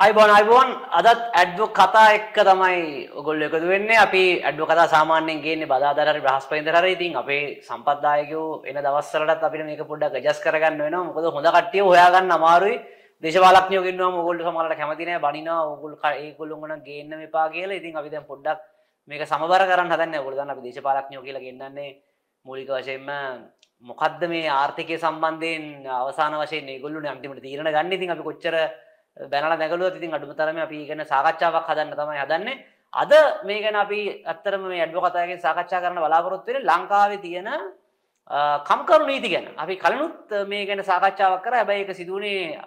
අයිබෝන් අයිබෝන් අදත් ඇඩ්ඩු කතා එක්ක තමයි ඔගොල්ල එකතු වෙන්නේ. අපි ඇඩ්ඩු කතා සාමාන්‍යයෙන් ගේන්නේ බදාදරරි බ්‍රහස්පතින්දර ඉතින් අපේ සම්පත්දායකයෝ එන දවස්සලටත් අපිට මේක පොඩ්ඩක් ඇඩ්ජස්ට් කරගන්න වෙනවා. මොකද හොඳ කට්ටිය හොයාගන්න අමාරුයි. දේශපාලඥයෝ ගෙන්නවා ඔයගොල්ලෝ සමහරවිට කැමති නැහැ බනිනවා ඔයගොල්ලෝ ඒගොල්ලෝ උන ගේන්න මෙපා කියලා. ඉතින් අපි දැන් පොඩ්ඩක් මේක සමබර කරන්න හදන්නේ. ඔයගොල්ලෝ දන්න අපි දේශපාලඥයෝ කියලා ගෙන්නන්නේ මූලික වශයෙන්ම මොකද්ද මේ ආර්ථිකය සම්බන්ධයෙන් අවසාන වශයෙන් ඒගොල්ලෝනේ අන්තිමට තීරණ ගන්න. ඉතින් අපි කොච්චර බැනලා නැගලුවත් ඉතින් අඩුම තරමේ අපි ගැන සාකච්ඡාවක් හදන්න තමයි හදන්නේ. අද මේ ගැන අපි ඇත්තටම මේ ඇඩ්වොකට්ගෙන් සාකච්ඡා කරන්න බලාපොරොත්තු වෙන්නේ ලංකාවේ තියෙන කම්කරු නීති ගැන. අපි කලිනුත් මේ ගැන සාකච්ඡාවක් කරා. හැබැයි ඒක සිදුවුණේ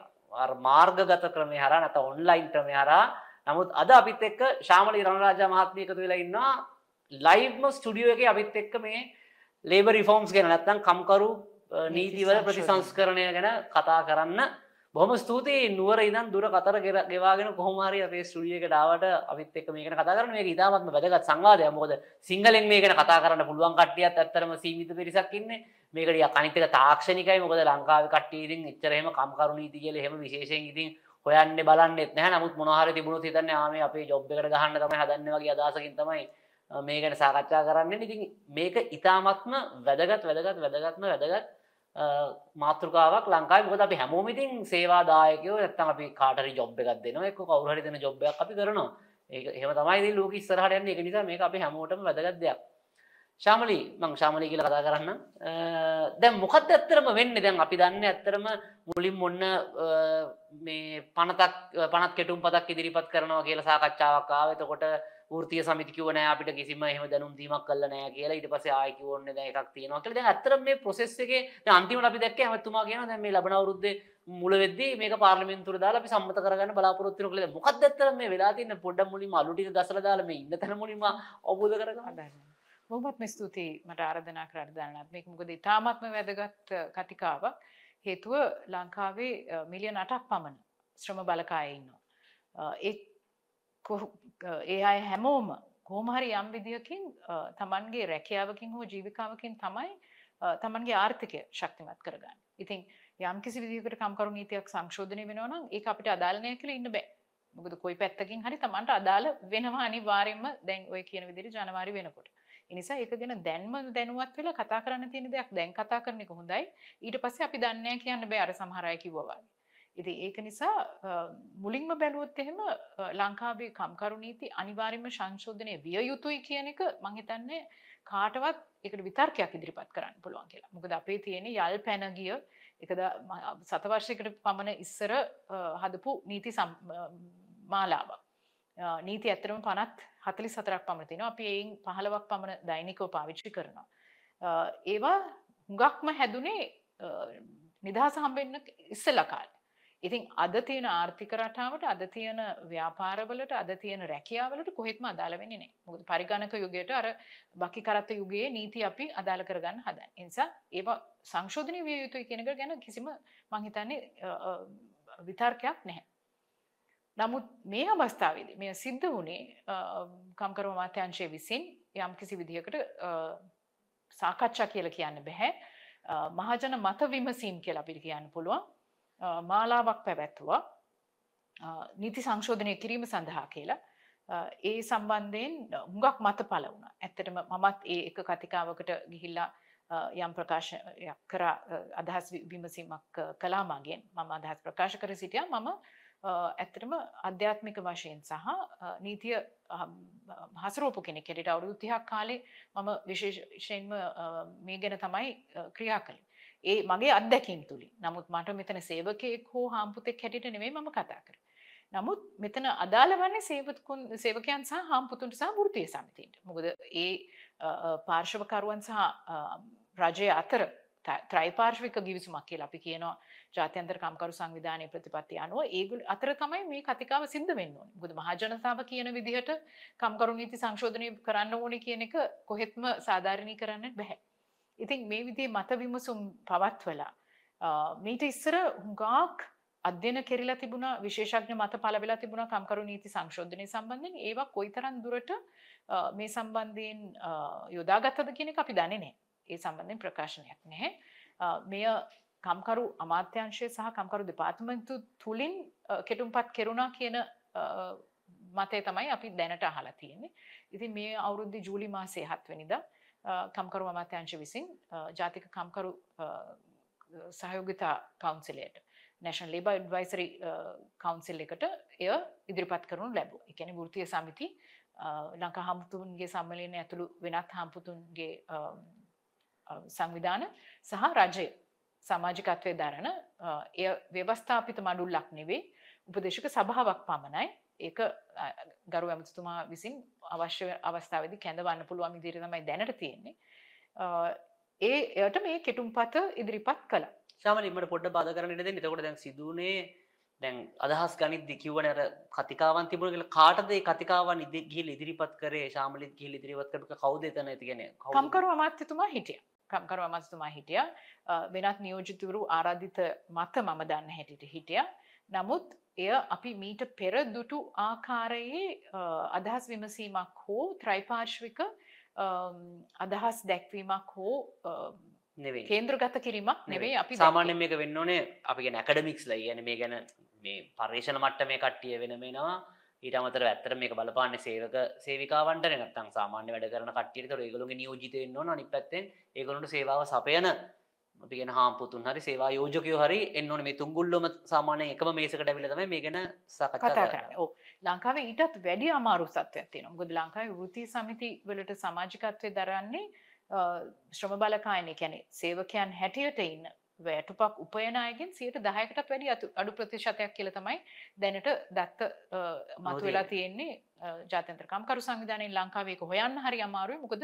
මාර්ගගත ක්‍රමේ හරහා නැත්නම් ඔන්ලයින් ක්‍රමේ හරහා. නමුත් අද අපිත් එක්ක ශාමලී රණරාජා මහත්මිය එකතු වෙලා ඉන්නවා ලයිව්ම ස්ටුඩියෝ එකේ අපිත් එක්ක මේ ලේබර් රිෆෝම්ස් ගැන නැත්නම් කම්කරු නීතිවල ප්‍රතිසංස්කරණය ගැන කතා කරන්න බොහම ස්තුතියි. නුවර ඉදන් දුර කතර ගෙවාගෙන කොහොමහරි අපේ ස්ටුඩියකට ආවට අපිත් එක්ක මේකට කතා කරන මේ ඉතාමත්ම වැදගත් සංවාදයක්. මොකද සිංහලෙන් මේකට කතා කරන්න පුළුවන් කට්ටියත් ඇත්තරම සීමිත පිරිසක් ඉන්නේ. මේකට අනිත් එක තාක්ෂණිකයි. මොකද ලංකාවේ කට්ටිය ඉතින් එච්චර එහෙම කම්කරු නීති කියලා එහෙම විශේෂයෙන් ඉතින් හොයන්නේ බලන්නෙත් නැහැ. නමුත් මොනවා හරි තිබුණොත් හිතන්නේ ආ මේ අපේ ජොබ් එකට ගහන්න තමයි හදන්නේ වගේ අදහසකින් තමයි මේ ගැන සාකච්ඡා කරන්නේ. ඉතින් මේක ඉතාමත්ම වැදගත් වැදගත් වැදගත්ම වැදගත්. මාතෘකාවක් ලංකායි මොකද අපි හැමෝම ඉතින් සේවාදායකයෝ. නැත්තම් අපි කාටරි ජොබ් එකක් දෙනවා. එක්ක කවුරු හරි දෙන ජොබ් එකක් අපි කරනවා. ඒක එහෙම තමයි ඉතින් ලෝකෙ ඉස්සරහට යන්නේ. ඒක නිසා මේක අපි හැමෝටම වැදගත් දෙයක්. ශාමලි මං ශාමලි කියලා කතා කරන්න දැන් මොකක්ද ඇත්තරම වෙන්නේ? දැන් අපි දන්නේ ඇත්තරම මුලින් මොන්න මේ පනතක් පනත් කෙටුම් පතක් ඉදිරිපත් කරනවා කියලා සාකච්ඡාවක් ආවා. එතකොට වෘතිය සමිති කිව්ව නෑ අපිට කිසිම එහෙම දැනුම් දීමක් කළා නෑ කියලා. ඊට පස්සේ ආයෙ කිව්වොන්නේ දැන් එකක් තියෙනවා. කියලා දැන් ඇත්තටම මේ process එකේ දැන් අන්තිමට අපි දැක්කේ හැමතුමා කියනවා දැන් මේ ලබන අවුරුද්දේ මුල වෙද්දී මේක පාර්ලිමේන්තුවට දාලා අපි සම්මත කරගන්න බලාපොරොත්තු වෙනවා කියලා. මොකක්ද ඇත්තටම මේ වෙලා තියෙන්නේ? පොඩ්ඩක් මුලින්ම අලු ටික ගසලා දාලා මේ ඉන්න තැන මුලින්ම අවබෝධ කරගන්න. බොහොමත්ම ස්තුතියි මට ආරාධනා කරලා දාන්නත්. මේක මොකද ඉතාමත්ම වැදගත් කතිකාවක් හේතුව ලංකාවේ මිලියන 8ක් පමණ ශ්‍රම බලකායේ ඉන්නවා. ඒ ඒ අය හැමෝම කෝමහරි යම් විදිහකින් තමන්ගේ රැකියාවකින් හෝ ජීවිකාවකින් තමයි තමන්ගේ ආර්ථිකය ශක්තිමත් කරගන්න. ඉතින් යම් කිසි විදිහකට කම්කරු නීතියක් සංශෝධනය වෙනවා නම් ඒක අපිට අදාළ නැහැ කියලා ඉන්න බෑ. මොකද කොයි පැත්තකින් හරි තමන්ට අදාළ වෙනවා අනිවාර්යයෙන්ම දැන් ඔය කියන විදිහට ජනවාරි වෙනකොට. ඒ නිසා ඒක ගැන දැන්ම දැනුවත් වෙලා කතා කරන්න තියෙන දෙයක් දැන් කතා කරන එක හොඳයි. ඊට පස්සේ අපි දන්නේ නැහැ කියන්න බෑ අර සමහර අය කිව්වා වගේ. ඉතින් ඒක නිසා මුලින්ම බැලුවොත් එහෙම ලංකාවේ කම්කරු නීති අනිවාර්යයෙන්ම සංශෝධනය විය යුතුයි කියන එක මම හිතන්නේ කාටවත් ඒකට විතර්කයක් ඉදිරිපත් කරන්න පුළුවන් කියලා. මොකද අපේ තියෙන යල් පැන ගිය එකද සතවර්ෂයකට පමණ ඉස්සර හදපු නීති මාලාවක්. නීති ඇත්තරම පනත් හතලි සතරක් පමණ තිනවා අපි එයින් පහළවක් පමණ දෛනිකව පාවිච්චි කරනවා. ඒවා හුඟක්ම හැදුනේ නිදහස හම්බෙන්න ඉස්සල කාලේ. ඉතින් අද තියෙන ආර්ථික රටාවට අද තියෙන ව්‍යාපාරවලට අද තියෙන රැකියාවලට කොහෙත්ම අදාළ වෙන්නේ නැහැ. මොකද පරිගණක යුගයට අර බකි කරත්ත යුගයේ නීති අපි අදාළ කරගන්න හදන්නේ. ඒ නිසා ඒවා සංශෝධනය විය යුතුයි කියන එක ගැන කිසිම මං හිතන්නේ විතර්කයක් නැහැ. නමුත් මේ අවස්ථාවේදී මේ සිද්ධ වුණේ කම්කරු අමාත්‍යාංශය විසින් යම් කිසි විදිහකට සාකච්ඡා කියලා කියන්න බෑ. මහජන මත විමසීම් කියලා අපිට කියන්න පුළුවන්. මාලාවක් පැවැත්තුවා නීති සංශෝධනය කිරීම සඳහා කියලා. ඒ සම්බන්ධයෙන් හුඟක් මත පල වුණ. ඇත්තටම මමත් ඒ එක කතිකාවකට ගිහිල්ලා යම් ප්‍රකාශයක් කර අදහස් විමසීමක් කලාමගෙන් මම අදහස් ප්‍රකාශ කර සිටිය. මම ඇත්තටම අධ්‍යාත්මික වශයෙන් සහ නීතිය හසරෝපු කෙනෙ කෙට අවුරුදු තිහක් කාලේ මම විශේෂයෙන්ම මේ ගැන තමයි ක්‍රියා කළේ. ඒ මගේ අත්දැකීම් තුලින්. නමුත් මට මෙතන සේවකයෙක් හෝ හාම්පුතෙක් හැටියට නෙමෙයි මම කතා කරන්නේ. නමුත් මෙතන අදාළ වන්නේ සේවකුන් සේවකයන් සහ හාම්පුතුන්ට සහ වෘත්තීය සමිතින්ට. මොකද ඒ පාර්ශවකරුවන් සහ රජය අතර ත්‍රයිපාර්ශ්වික ගිවිසුමක් කියලා අපි කියනවා ජාත්‍යන්තර කම්කරු සංවිධානයේ ප්‍රතිපත්තිය අනුව ඒගොල්ලෝ අතර තමයි මේ කතිකාව සිද්ධ වෙන්න ඕනේ. මොකද මහජනතාව කියන විදිහට කම්කරු නීති සංශෝධනය කරන්න ඕනේ කියන එක කොහෙත්ම සාධාරණීකරන්න බෑ. ඉතින් මේ විදිහේ මත විමසුම් පවත්වලා මීට ඉස්සර හුඟක් අධ්‍යයන කෙරිලා තිබුණා විශේෂඥ මත පළ වෙලා තිබුණා කම්කරු නීති සංශෝධනය සම්බන්ධයෙන් ඒවා කොයිතරම් දුරට මේ සම්බන්ධයෙන් යොදාගත්තද කියන එක අපි දන්නේ නැහැ. ඒ සම්බන්ධයෙන් ප්‍රකාශනයක් නැහැ. මෙය කම්කරු අමාත්‍යංශය සහ කම්කරු දෙපාර්තමන්තු තුළින් අ, කෙටුම්පත් කෙරුණා කියන අ, මතය තමයි අපි දැනට අහලා තියෙන්නේ. ඉතින් මේ අවුරුද්දේ ජූලි මාසයේ 7 වෙනිදා අ, කම්කරු අමාත්‍යාංශ විසින් අ, ජාතික කම්කරු අ, සහයෝගිතා කවුන්සිලයට නැෂන් ලේබ ඩ්වයිසරි කවන්සිල් එකට එය ඉදිරිපත් කරනු ලැබූ එකැන වෘතිය සමිති අ, ලංකා හමුතුන්ගේ සම්මලයන ඇතුළු වෙනත් හම්පුතුන්ගේ අ, අ, සංවිධාන සහ රජය සමාජිකත්වය දරන අ, එය ව්‍යවස්ථාපිත මඩුල්ලක් නෙවේ උපදේශක සභාවක් පමණයි. ඒක ගරු ඇමතුතුමා විසින් අවශ්‍ය අවස්ථාවදි කැඳවන්න පුළුවන් ඉදිරි තමයි දැනට තියෙන්නේ. ඒ එයට මේ කෙටුම්පත ඉදිරිපත් කළ. සාමලින්මට පොඩ්ඩ බාධ කරන්නට දෙන්න. එතකොට දැන් සිදුවනේ දැන් අදහස් ගනිද්දි කිව්වනේ අර කතිකාවන් තිබුණ කියලා. කාටද ඒ කතිකාවන් ඉදි ගිහිල්ලා ඉදිරිපත් කරේ? ශාමලිත් ගිහිල්ලා ඉදිරිපත් කරපු කවුද එතන? ඇති කියන්නේ කවුද? කම්කරු අමාත්‍යතුමා හිටිය. කම්කරු අමාත්‍යතුමා හිටිය. වෙනත් නියෝජිතවරු ආරාධිත මත මම දන්න හැටිට හිටිය නමුත් එය අපි මීට පෙර දුටු ආකාරයේ අදහස් විමසීමක් හෝ ත්‍රයිපාර්ශ්වික අදහස් දැක්වීමක් හෝ අ, නෙවෙයි. කේන්ද්‍රගත කිරීමක් නෙවෙයි අපි සාමාන්‍ය මේක වෙන්න ඕනේ අපි ගැන ඇකඩමික්ස් ලයි ගැන මේ ගැන මේ පර්ේෂණ මට්ට මේ කට්ටිය වෙන මෙනවා ඊට අමතර ඇත්තර මේක බලපාන්න සේවක සේවිකාවන්ට නත්තම් සාමාන්‍ය වැඩ කරන කට්ටියට. ඒගොලුගේ නියෝජිත වෙන්න ඕන. අනිත් පැත්තෙන් ඒගොල්ලන්ට සේවාව සපයන අපි ගෙන හාම්පුතුන් හරි සේවා යෝජකයෝ හරි එන්න ඕනේ. මේ තුංගුල්ලොම සාමාන්‍ය එකම මේසකට ඇවිල්ලා තමයි මේ ගැන සාකච්ඡා කරන්නේ. ඕ ලංකාවේ ඊටත් වැඩි අමාරු සත්වයක් තියෙනවා. මොකද ලංකාවේ වෘත්ති සමිති වලට සමාජිකත්වය දරන්නේ ශ්‍රම බලකායන කියන්නේ සේවකයන් හැටියට ඉන්න වැටුපක් උපයන අයගෙන් සියයට දහයකටත් වැඩි අතු- අඩු ප්‍රතිශතයක් කියල තමයි දැනට දත්ත මතු වෙලා තියෙන්නේ ජාත්‍යන්තර කම්කරු සංවිධානයෙන් ලංකාවේක හොයන්න හරි අමාරුයි. මොකද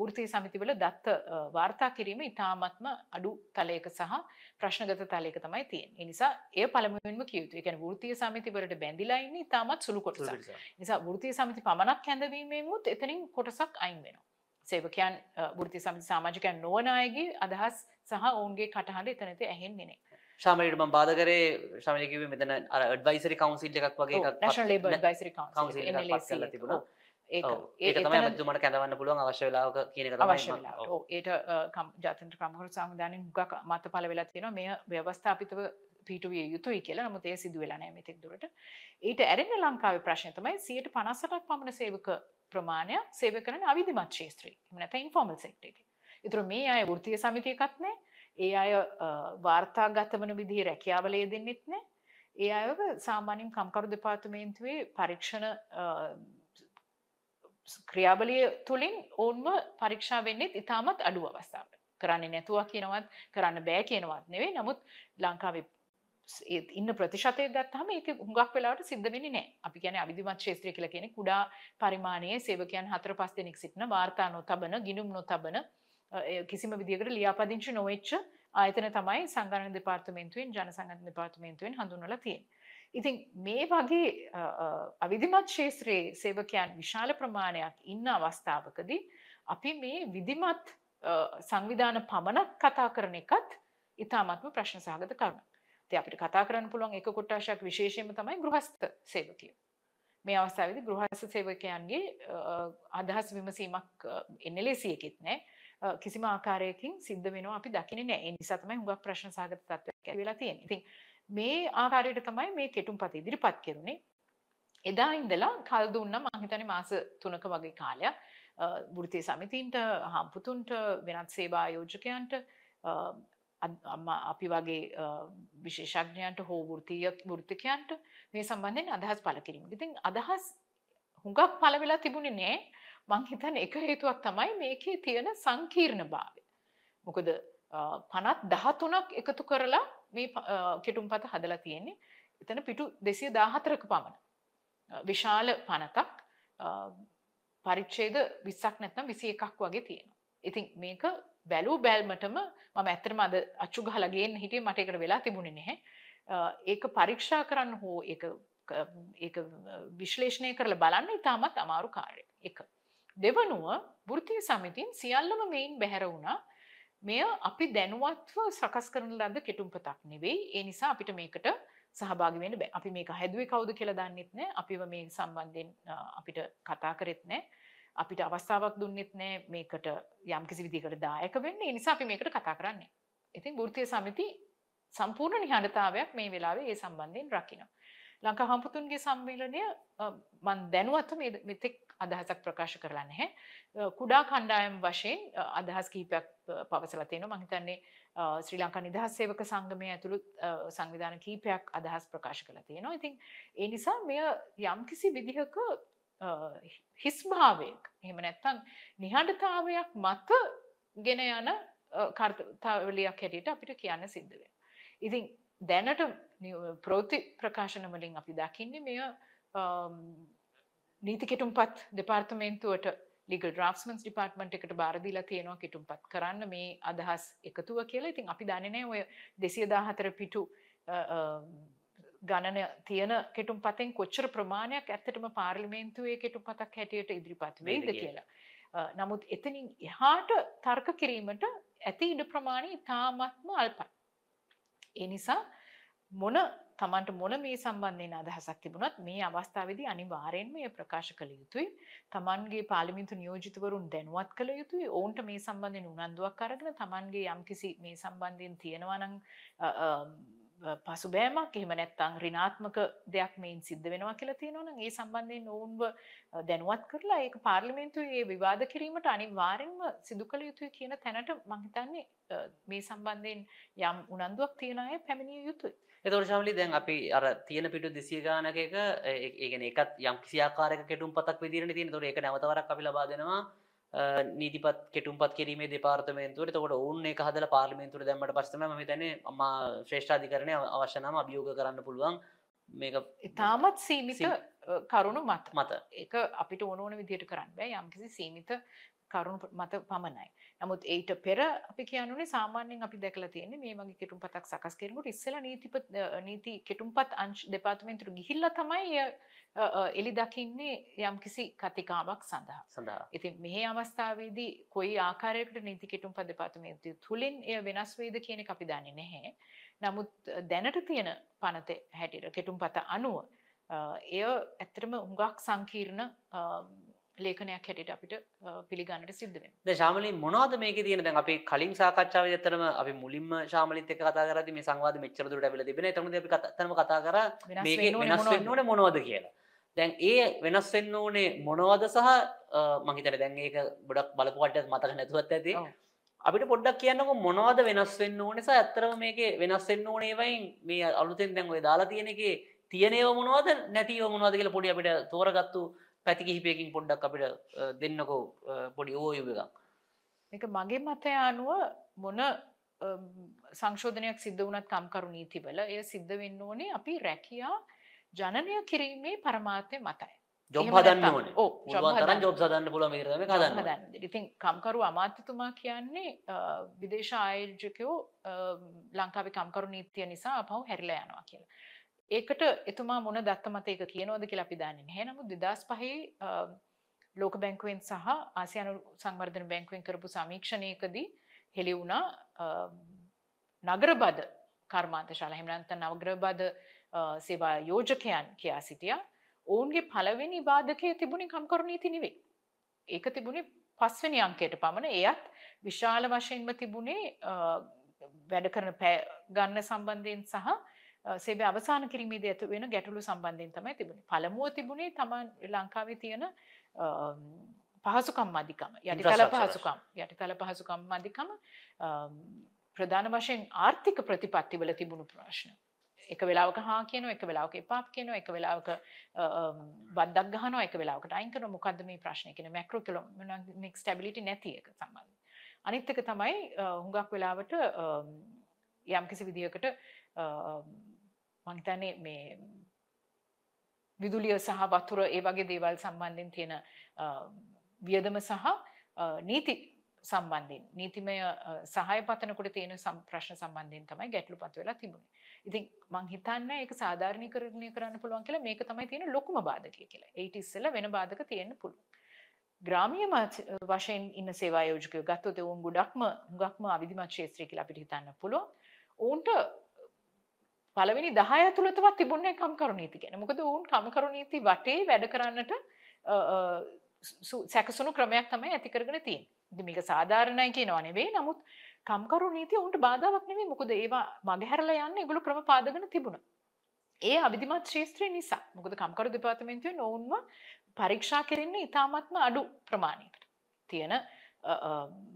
වෘතිය සමිතිවල දත්ත වාර්තා කිරීම ඉතාමත්ම අඩු තලයක සහ ප්‍රශ්නගත තලයක තමයි තියෙන නිසා ඒ පළමුවෙන්ම කියයුතු එකන වෘතිය සමිතිවලට බැඳිලා ඉන්න ඉතාමත් සුළු කොටසක්. නිසා වෘතිය සමිති පමණක් හැඳවීමෙමුත් එතනින් කොටසක් අයින් වෙනවා. සේවකයන් වෘති සමිති සමාජිකයන් නොවන අයගේ අදහස් සහ ඔවුන්ගේ කටහඬ එතනති ඇහෙන්නේ නෑ. ශාමලට මම බාධ කරේ ශමලකිව මෙතන ඩ්වයිසරි කවන්සිල් එකක් වගේ නෑ, කරලා තිබුණා. ඒ- ඇමතුමට කැඳවන්න පුළුවන් අවශ්‍ය වෙලාවක කියන අවශ්‍ය. ඒට ජාතන්ත්‍ර කම්කරු සංවිධානයෙන් හුඟක් මත පල වෙලා තියෙනවා මෙය ව්‍යවස්ථාපිතව පිටුවිය යුතුයි කියලා නමුත් ඒ සිදු වෙලා නැහැ මෙතෙක් දුරට. ඊට ඇරෙන ලංකාවේ ප්‍රශ්නය තමයි 158ක් පමණ සේවක ප්‍රමාණයක් සේවය කරන අවිධිමත් ශේත්‍රයේ. එහෙම නැත්නම් ඉන්ෆෝමල් සෙක්ටර් එකේ. ඒතර මේ අය වෘත්තීය සමිතියකත් නැහැ. ඒ අය අ, වාර්තාගත වන විදිහේ රැකියාවල යෙදෙන්නෙත් නැහැ. ඒ අයව සාමාන්‍යයෙන් කම්කරු දෙපාර්තමේන්තුවේ පරීක්ෂණ අ, ක්‍රියාවලිය තුළින් ඔවුන්ව පරීක්ෂා වෙන්නෙත් ඉතාමත් අඩු අවස්ථාවට. කරන්නේ නැතුව කියනවත් කරන්න බෑ කියනවත් නෙවෙයි. නමුත් ලංකාවේ ස්- ඒ ඉන්න ප්‍රතිශතය ගත්තහම ඒක හුඟක් වෙලාවට සිද්ධ වෙන්නේ නැහැ. අපි කියන්නේ අවිධිමත් ක්ෂේත්‍රය කියලා කියන්නේ කුඩා පරිමාණයේ සේවකයන් හතර පහ දෙනෙක් සිටින වාර්තා නොතබන, ගිණුම් නොතබන අ, ඒ කිසිම විදියකට ලියාපදිංචි නොවෙච්ච ආයතන තමයි සංගණන දෙපාර්තමේන්තුවෙන් ජනසංගණන දෙපාර්තමේන්තුවෙන් හඳුන්වලා තියෙන්නේ. ඉතින් මේ වගේ අ, අ, අවිධිමත් ක්ෂේත්‍රයේ සේවකයන් විශාල ප්‍රමාණයක් ඉන්න අවස්ථාවකදී අපි මේ විධිමත් අ, සංවිධාන පමණක් කතා කරන එකත් ඉතාමත්ම ප්‍රශ්න සහගත කරුණක්. ඉතින් අපිට කතා කරන්න පුළුවන් එක කොටසක් විශේෂයෙන්ම තමයි ගෘහස්ත සේවකයෝ. මේ අවස්ථාවේදී ගෘහස්ත සේවකයන්ගේ අ, අදහස් විමසීමක් එන්නලෙසි එකෙත් නෑ අ, කිසිම ආකාරයකින් සිද්ධ වෙනවා අපි දකින්නේ නෑ. ඒ නිසා තමයි හුඟක් ප්‍රශ්න සහගත තත්ත්වයක් ඇති වෙලා තියෙන්නේ. ඉතින් මේ ආකාරයට තමයි මේ කෙටුම්පත ඉදිරිපත් කෙරුණේ. එදා ඉඳලා කල් දුන්නා මං හිතන්නේ මාස 3ක වගේ කාලයක් අ, වෘත්තීය සමිතීන්ට හම්පුතුන්ට වෙනත් සේවා ආයෝජකයන්ට අ, අත්- අම්මා අපි වගේ අ, විශේෂඥයන්ට හෝ වෘත්තීය වෘත්තිකයන්ට මේ සම්බන්ධයෙන් අදහස් පළ කිරීම. ඉතින් අදහස් හුඟක් පළ වෙලා තිබුණේ නෑ. මං හිතන්නේ එක හේතුවක් තමයි මේකේ තියෙන සංකීර්ණභාවය. මොකද අ, පනත් 13ක් එකතු කරලා මේ ප- අ, කෙටුම්පත හදලා තියෙන්නේ. එතන පිටු 214ක පමණ. අ, විශාල පනතක් අ, පරිච්ඡේද 20ක් නැත්නම් 21ක් වගේ තියෙනවා. ඉතින් මේක බැලූ බැල්මටම මම ඇත්තටම අද අච්චු ගහලා ගේන්න හිටියේ මට ඒකට වෙලා තිබුණේ නැහැ. අ, ඒක පරීක්ෂා කරන්න හෝ ඒක ක- ඒක විශ්ලේෂණය කරලා බලන්න ඉතාමත් අමාරු කාර්යයක්. එක. දෙවනුව වෘත්තීය සමිතින් සියල්ලම මෙයින් බැහැර වුණා. මෙය අපි දැනුවත්ව සකස් කරන ලද කෙටුම්පතක් නෙවෙයි. ඒ නිසා අපිට මේකට සහභාගි වෙන්න බෑ. අපි මේක හැදුවේ කවුද කියලා දන්නෙත් නෑ. අපිව මේ සම්බන්ධයෙන් අ, අපිට කතා කරෙත් නෑ. අපිට අවස්ථාවක් දුන්නෙත් නෑ මේකට යම්කිසි විදිහකට දායක වෙන්න. ඒ නිසා අපි මේකට කතා කරන්නේ. ඉතින් වෘත්තීය සමිති සම්පූර්ණ නිහඬතාවයක් මේ වෙලාවේ ඒ සම්බන්ධයෙන් රකිනවා. ලංකා හම්පුතුන්ගේ සම්මේලනය මන් දැනුවත්ව මෙතෙක් අදහසක් ප්‍රකාශ කරලා නැහැ. කුඩා කණ්ඩායම් වශයෙන් අදහස් කිහිපයක් පවසලා තියෙනවා. මම හිතන්නේ ශ්‍රී ලංකා නිදහස් සේවක සංගමය ඇතුළු සංවිධාන කීපයක් අදහස් ප්‍රකාශ කරලා තියෙනවා. ඉතින් ඒ නිසා මෙය යම්කිසි විදිහක හිස්භාවයක් එහෙම නැත්තම් නිහඬතාවයක් මත ගෙන යන කර්තවලියක් හැටියට අපිට කියන්න සිද්ධ වෙනවා. ඉතින් දැනට ප්‍රෝති ප්‍රකාශන වලින් අපි දකින්නේ මෙය නීති කෙටුම්පත් දෙපාර්තමේන්තුවට ලිගල් ඩ්‍රාෆ්ට්මන්ස් ඩිපාර්ට්මන්ට් එකට බාර දීලා තියෙනවා කෙටුම්පත් කරන්න මේ අදහස් එකතුව කියලා. ඉතින් අපි දන්නේ නැහැ ඔය 214 පිටු ගණන තියෙන කෙටුම්පතෙන් කොච්චර ප්‍රමාණයක් ඇත්තටම පාර්ලිමේන්තුවේ කෙටුම්පතක් හැටියට ඉදිරිපත් වෙයිද කියලා. නමුත් එතනින් එහාට තර්ක කිරීමට ඇති ඉඩ ප්‍රමාණය ඉතාමත්ම අල්පයි. ඒ නිසා මොන තමන්ට මොන මේ සම්බන්ධයෙන් අදහසක් තිබුණත් මේ අවස්ථාවේදී අනිවාර්යෙන්ම එය ප්‍රකාශ කළ යුතුයි. තමන්ගේ පාර්ලිමේන්තු නියෝජිතවරුන් දැනුවත් කළ යුතුයි. ඔවුන්ට මේ සම්බන්ධයෙන් උනන්දුවක් අරගෙන තමන්ගේ යම්කිසි මේ සම්බන්ධයෙන් තියෙනවා නම් පසුබෑමක් එහෙම නැත්නම් ඍණාත්මක දෙයක් මේන් සිද්ධ වෙනවා කියලා තියෙනවා නම් ඒ සම්බන්ධයෙන් ඔවුන්ව දැනුවත් කරලා ඒක පාර්ලිමේන්තුවේ විවාද කිරීමට අනිවාර්යෙන්ම සිදු කළ යුතුයි කියන තැනට මම හිතන්නේ මේ සම්බන්ධයෙන් යම් උනන්දුවක් තියන අය පැමිණිය යුතුයි. එතකොට ශාමලි දැන් අපි අර තියෙන පිටු 200 ගානක එක ඒ කියන්නේ ඒකත් යම් කිසි ආකාරයක කෙටුම්පතක් විදිහටනේ තියෙන. එතකොට ඒක නැවත වරක් අපි ලබා දෙනවා නීතිපත් කෙටුම්පත් කිරීමේ දෙපාර්තමේන්තුවට. එතකොට ඔවුන් ඒක හදලා පාර්ලිමේන්තුවට දැම්මට පස්සේ තමයි මම හිතන්නේ අම්මා ශ්‍රේෂ්ඨාධිකරණය අවශ්‍ය නම් අභියෝග කරන්න පුළුවන්. මේක ඉතාමත් සීමිත කරුණු මත මත ඒක අපිට ඕන ඕන විදිහට කරන්න බෑ යම්කිසි සීමිත කරුණු මත පමණයි. නමුත් ඒට පෙර අපි කියනුනේ සාමාන්‍යයෙන් අපි දැකලා තියෙන්නේ මේ වගේ කෙටුම්පතක් සකස් කරනකොට ඉස්සෙල්ලා නීතිපත් නීති කෙටුම්පත් අංශ දෙපාර්තමේන්තුවට ගිහිල්ලා තමයි එලි දකින්නේ යම්කිසි කතිකාවක් සඳහා. සඳහා. ඉතින් මේ අවස්ථාවේදී කොයි ආකාරයකට නීති කෙටුම්පත් දෙපාර්තමේන්තුව තුලින් එය වෙනස් වෙයිද කියන එක අපි දන්නේ නැහැ. නමුත් දැනට තියෙන පනත හැටියට කෙටුම්පත අනුව එය ඇත්තටම හුඟක් සංකීර්ණ ලේඛනයක් හැටියට අපිට පිළිගන්නට සිද්ධ වෙනවා. දැන් ශාමලී මොනවද මේකේ තියෙන දැන් අපි කලින් සාකච්ඡාවේදී ඇත්තටම අපි මුලින්ම ශාමලිත් එක්ක කතා කරද්දී මේ සංවාද මෙච්චර දුරට ඇවිල්ලා තිබෙනවා. එතනදී අපි ඇත්තටම කතා කරා මේකේ වෙනස් වෙන්න ඕනේ මොනවද කියලා. දැන් ඒ වෙනස් වෙන්න ඕනේ මොනවද සහ මම හිතන්නේ දැන් ඒක ගොඩක් බලපු කට්ටියත් මතක නැතුවත් ඇති. අපිට පොඩ්ඩක් කියන්නකො මොනවද වෙනස් වෙන්න ඕනේ සහ ඇත්තටම මේකේ වෙනස් වෙන්න ඕනේ වයින් මේ අලුතෙන් දැන් ඔය දාලා තියෙන එකේ තියෙනේව මොනවද නැතිව මොනවද කියලා පොඩි අපිට තෝරගත්තු පැති කිහිපයකින් පොඩ්ඩක් අපිට දෙන්නකෝ පොඩි ඕයුව එකක්. මේක මගේ මතය අනුව මොන සංශෝධනයක් සිද්ධ වුණත් කම්කරු නීතිවල එය සිද්ධ වෙන්න ඕනේ අපි රැකියා ජනනය කිරීමේ පරමාර්ථය මතයි. ජොබ් හදන්න ඕනේ. ඔව් පුළුවන් තරම් ජොබ් හදන්න පුළුවන් මේකට තමයි හදන්න. හදන්න. ඉතින් කම්කරු අමාත්‍යතුමා කියන්නේ විදේශ ආයෝජකයෝ ලංකාවේ කම්කරු නීතිය නිසා අපහු හැරිලා යනවා කියලා. ඒකට එතුමා මොන දත්ත මතයක කියනවද කියලා අපි දන්නේ නැහැ. නමුත් 2005 ලෝක බැංකුවෙන් සහ ආසියානු සංවර්ධන බැංකුවෙන් කරපු සමීක්ෂණයකදී හෙළි වුණා නගරබද කර්මාන්තශාලා එහෙම නැත්නම් නගරබද සේවා යෝජකයන් කියා සිටියා. ඔවුන්ගේ පළවෙනි බාධකයේ තිබුණේ කම්කරු නීති නෙවෙයි. ඒක තිබුණේ පස්වෙනි අංකයට පමණ. එයත් විශාල වශයෙන්ම තිබුණේ වැඩ කරන ගන්න සම්බන්ධයෙන් සහ සේවය අවසාන කිරීමේදී ඇති වෙන ගැටලු සම්බන්ධයෙන් තමයි තිබුණේ. පළමුව තිබුණේ තමන් ලංකාවේ තියෙන පහසුකම් මදිකම යටිතල පහසුකම් යටිතල පහසුකම් මදිකම ප්‍රධාන වශයෙන් ආර්ථික ප්‍රතිපත්තිවල තිබුණු ප්‍රශ්න. එක වෙලාවක හා කියනවා එක වෙලාවක එපා කියනවා එක වෙලාවක බද්දක් ගහනවා එක වෙලාවකට අයින් කරනවා මොකද්ද මේ ප්‍රශ්නේ කියන මැක්‍රෝ ඉකොනොමික් ස්ටැබිලිටි නැති එක සම්බන්ධයෙන්. අනිත් එක තමයි හුඟක් වෙලාවට යම්කිසි විදියකට මංහිතන්නේ මේ විදුලිය සහ වතුර ඒ වගේ දේවල් සම්බන්ධයෙන් තියෙන වියදම සහ නීති සම්බන්ධයෙන් නීතිමය සහය පතනකොට තියෙන ප්‍රශ්න සම්බන්ධයෙන් තමයි ගැටලු පත් වෙලා තිබුණේ. ඉතින් මං හිතන්නේ ඒක සාධාරණීකරණය කරන්න පුළුවන් කියලා මේක තමයි තියෙන ලොකුම බාධකය කියලා. ඒට ඉස්සෙල්ලා වෙන බාධක තියෙන්න පුළුවන්. ග්‍රාමීය වශයෙන් ඉන්න සේවා යෝජකයෝ ගත්තොත් උන් ගොඩක්ම හුඟක්ම අවිධිමත් ක්ෂේත්‍රය කියලා අපිට හිතන්න පුළුවන්. ඔවුන්ට පළවෙනි 10 ඇතුළතවත් තිබුණේ කම්කරු නීති ගැන. මොකද ඔවුන් කම්කරු නීති වටේ වැඩ කරන්නට සැකසුණු ක්‍රමයක් තමයි ඇති කරගෙන තියෙන්නේ. ඉතින් මේක සාධාරණයි කියනවා නෙවෙයි. නමුත් කම්කරු නීතිය උන්ට බාධාවක් නෙමෙයි මොකද ඒවා මගහැරලා යන්න ඒගොල්ලෝ ක්‍රම පාදගෙන තිබුණා. ඒ අවිධිමත් ශේත්‍රය නිසා මොකද කම්කරු දෙපාර්තමේන්තුවෙන් ඔවුන්ව පරීක්ෂා කෙරෙන්නේ ඉතාමත්ම අඩු ප්‍රමාණයකට තියෙන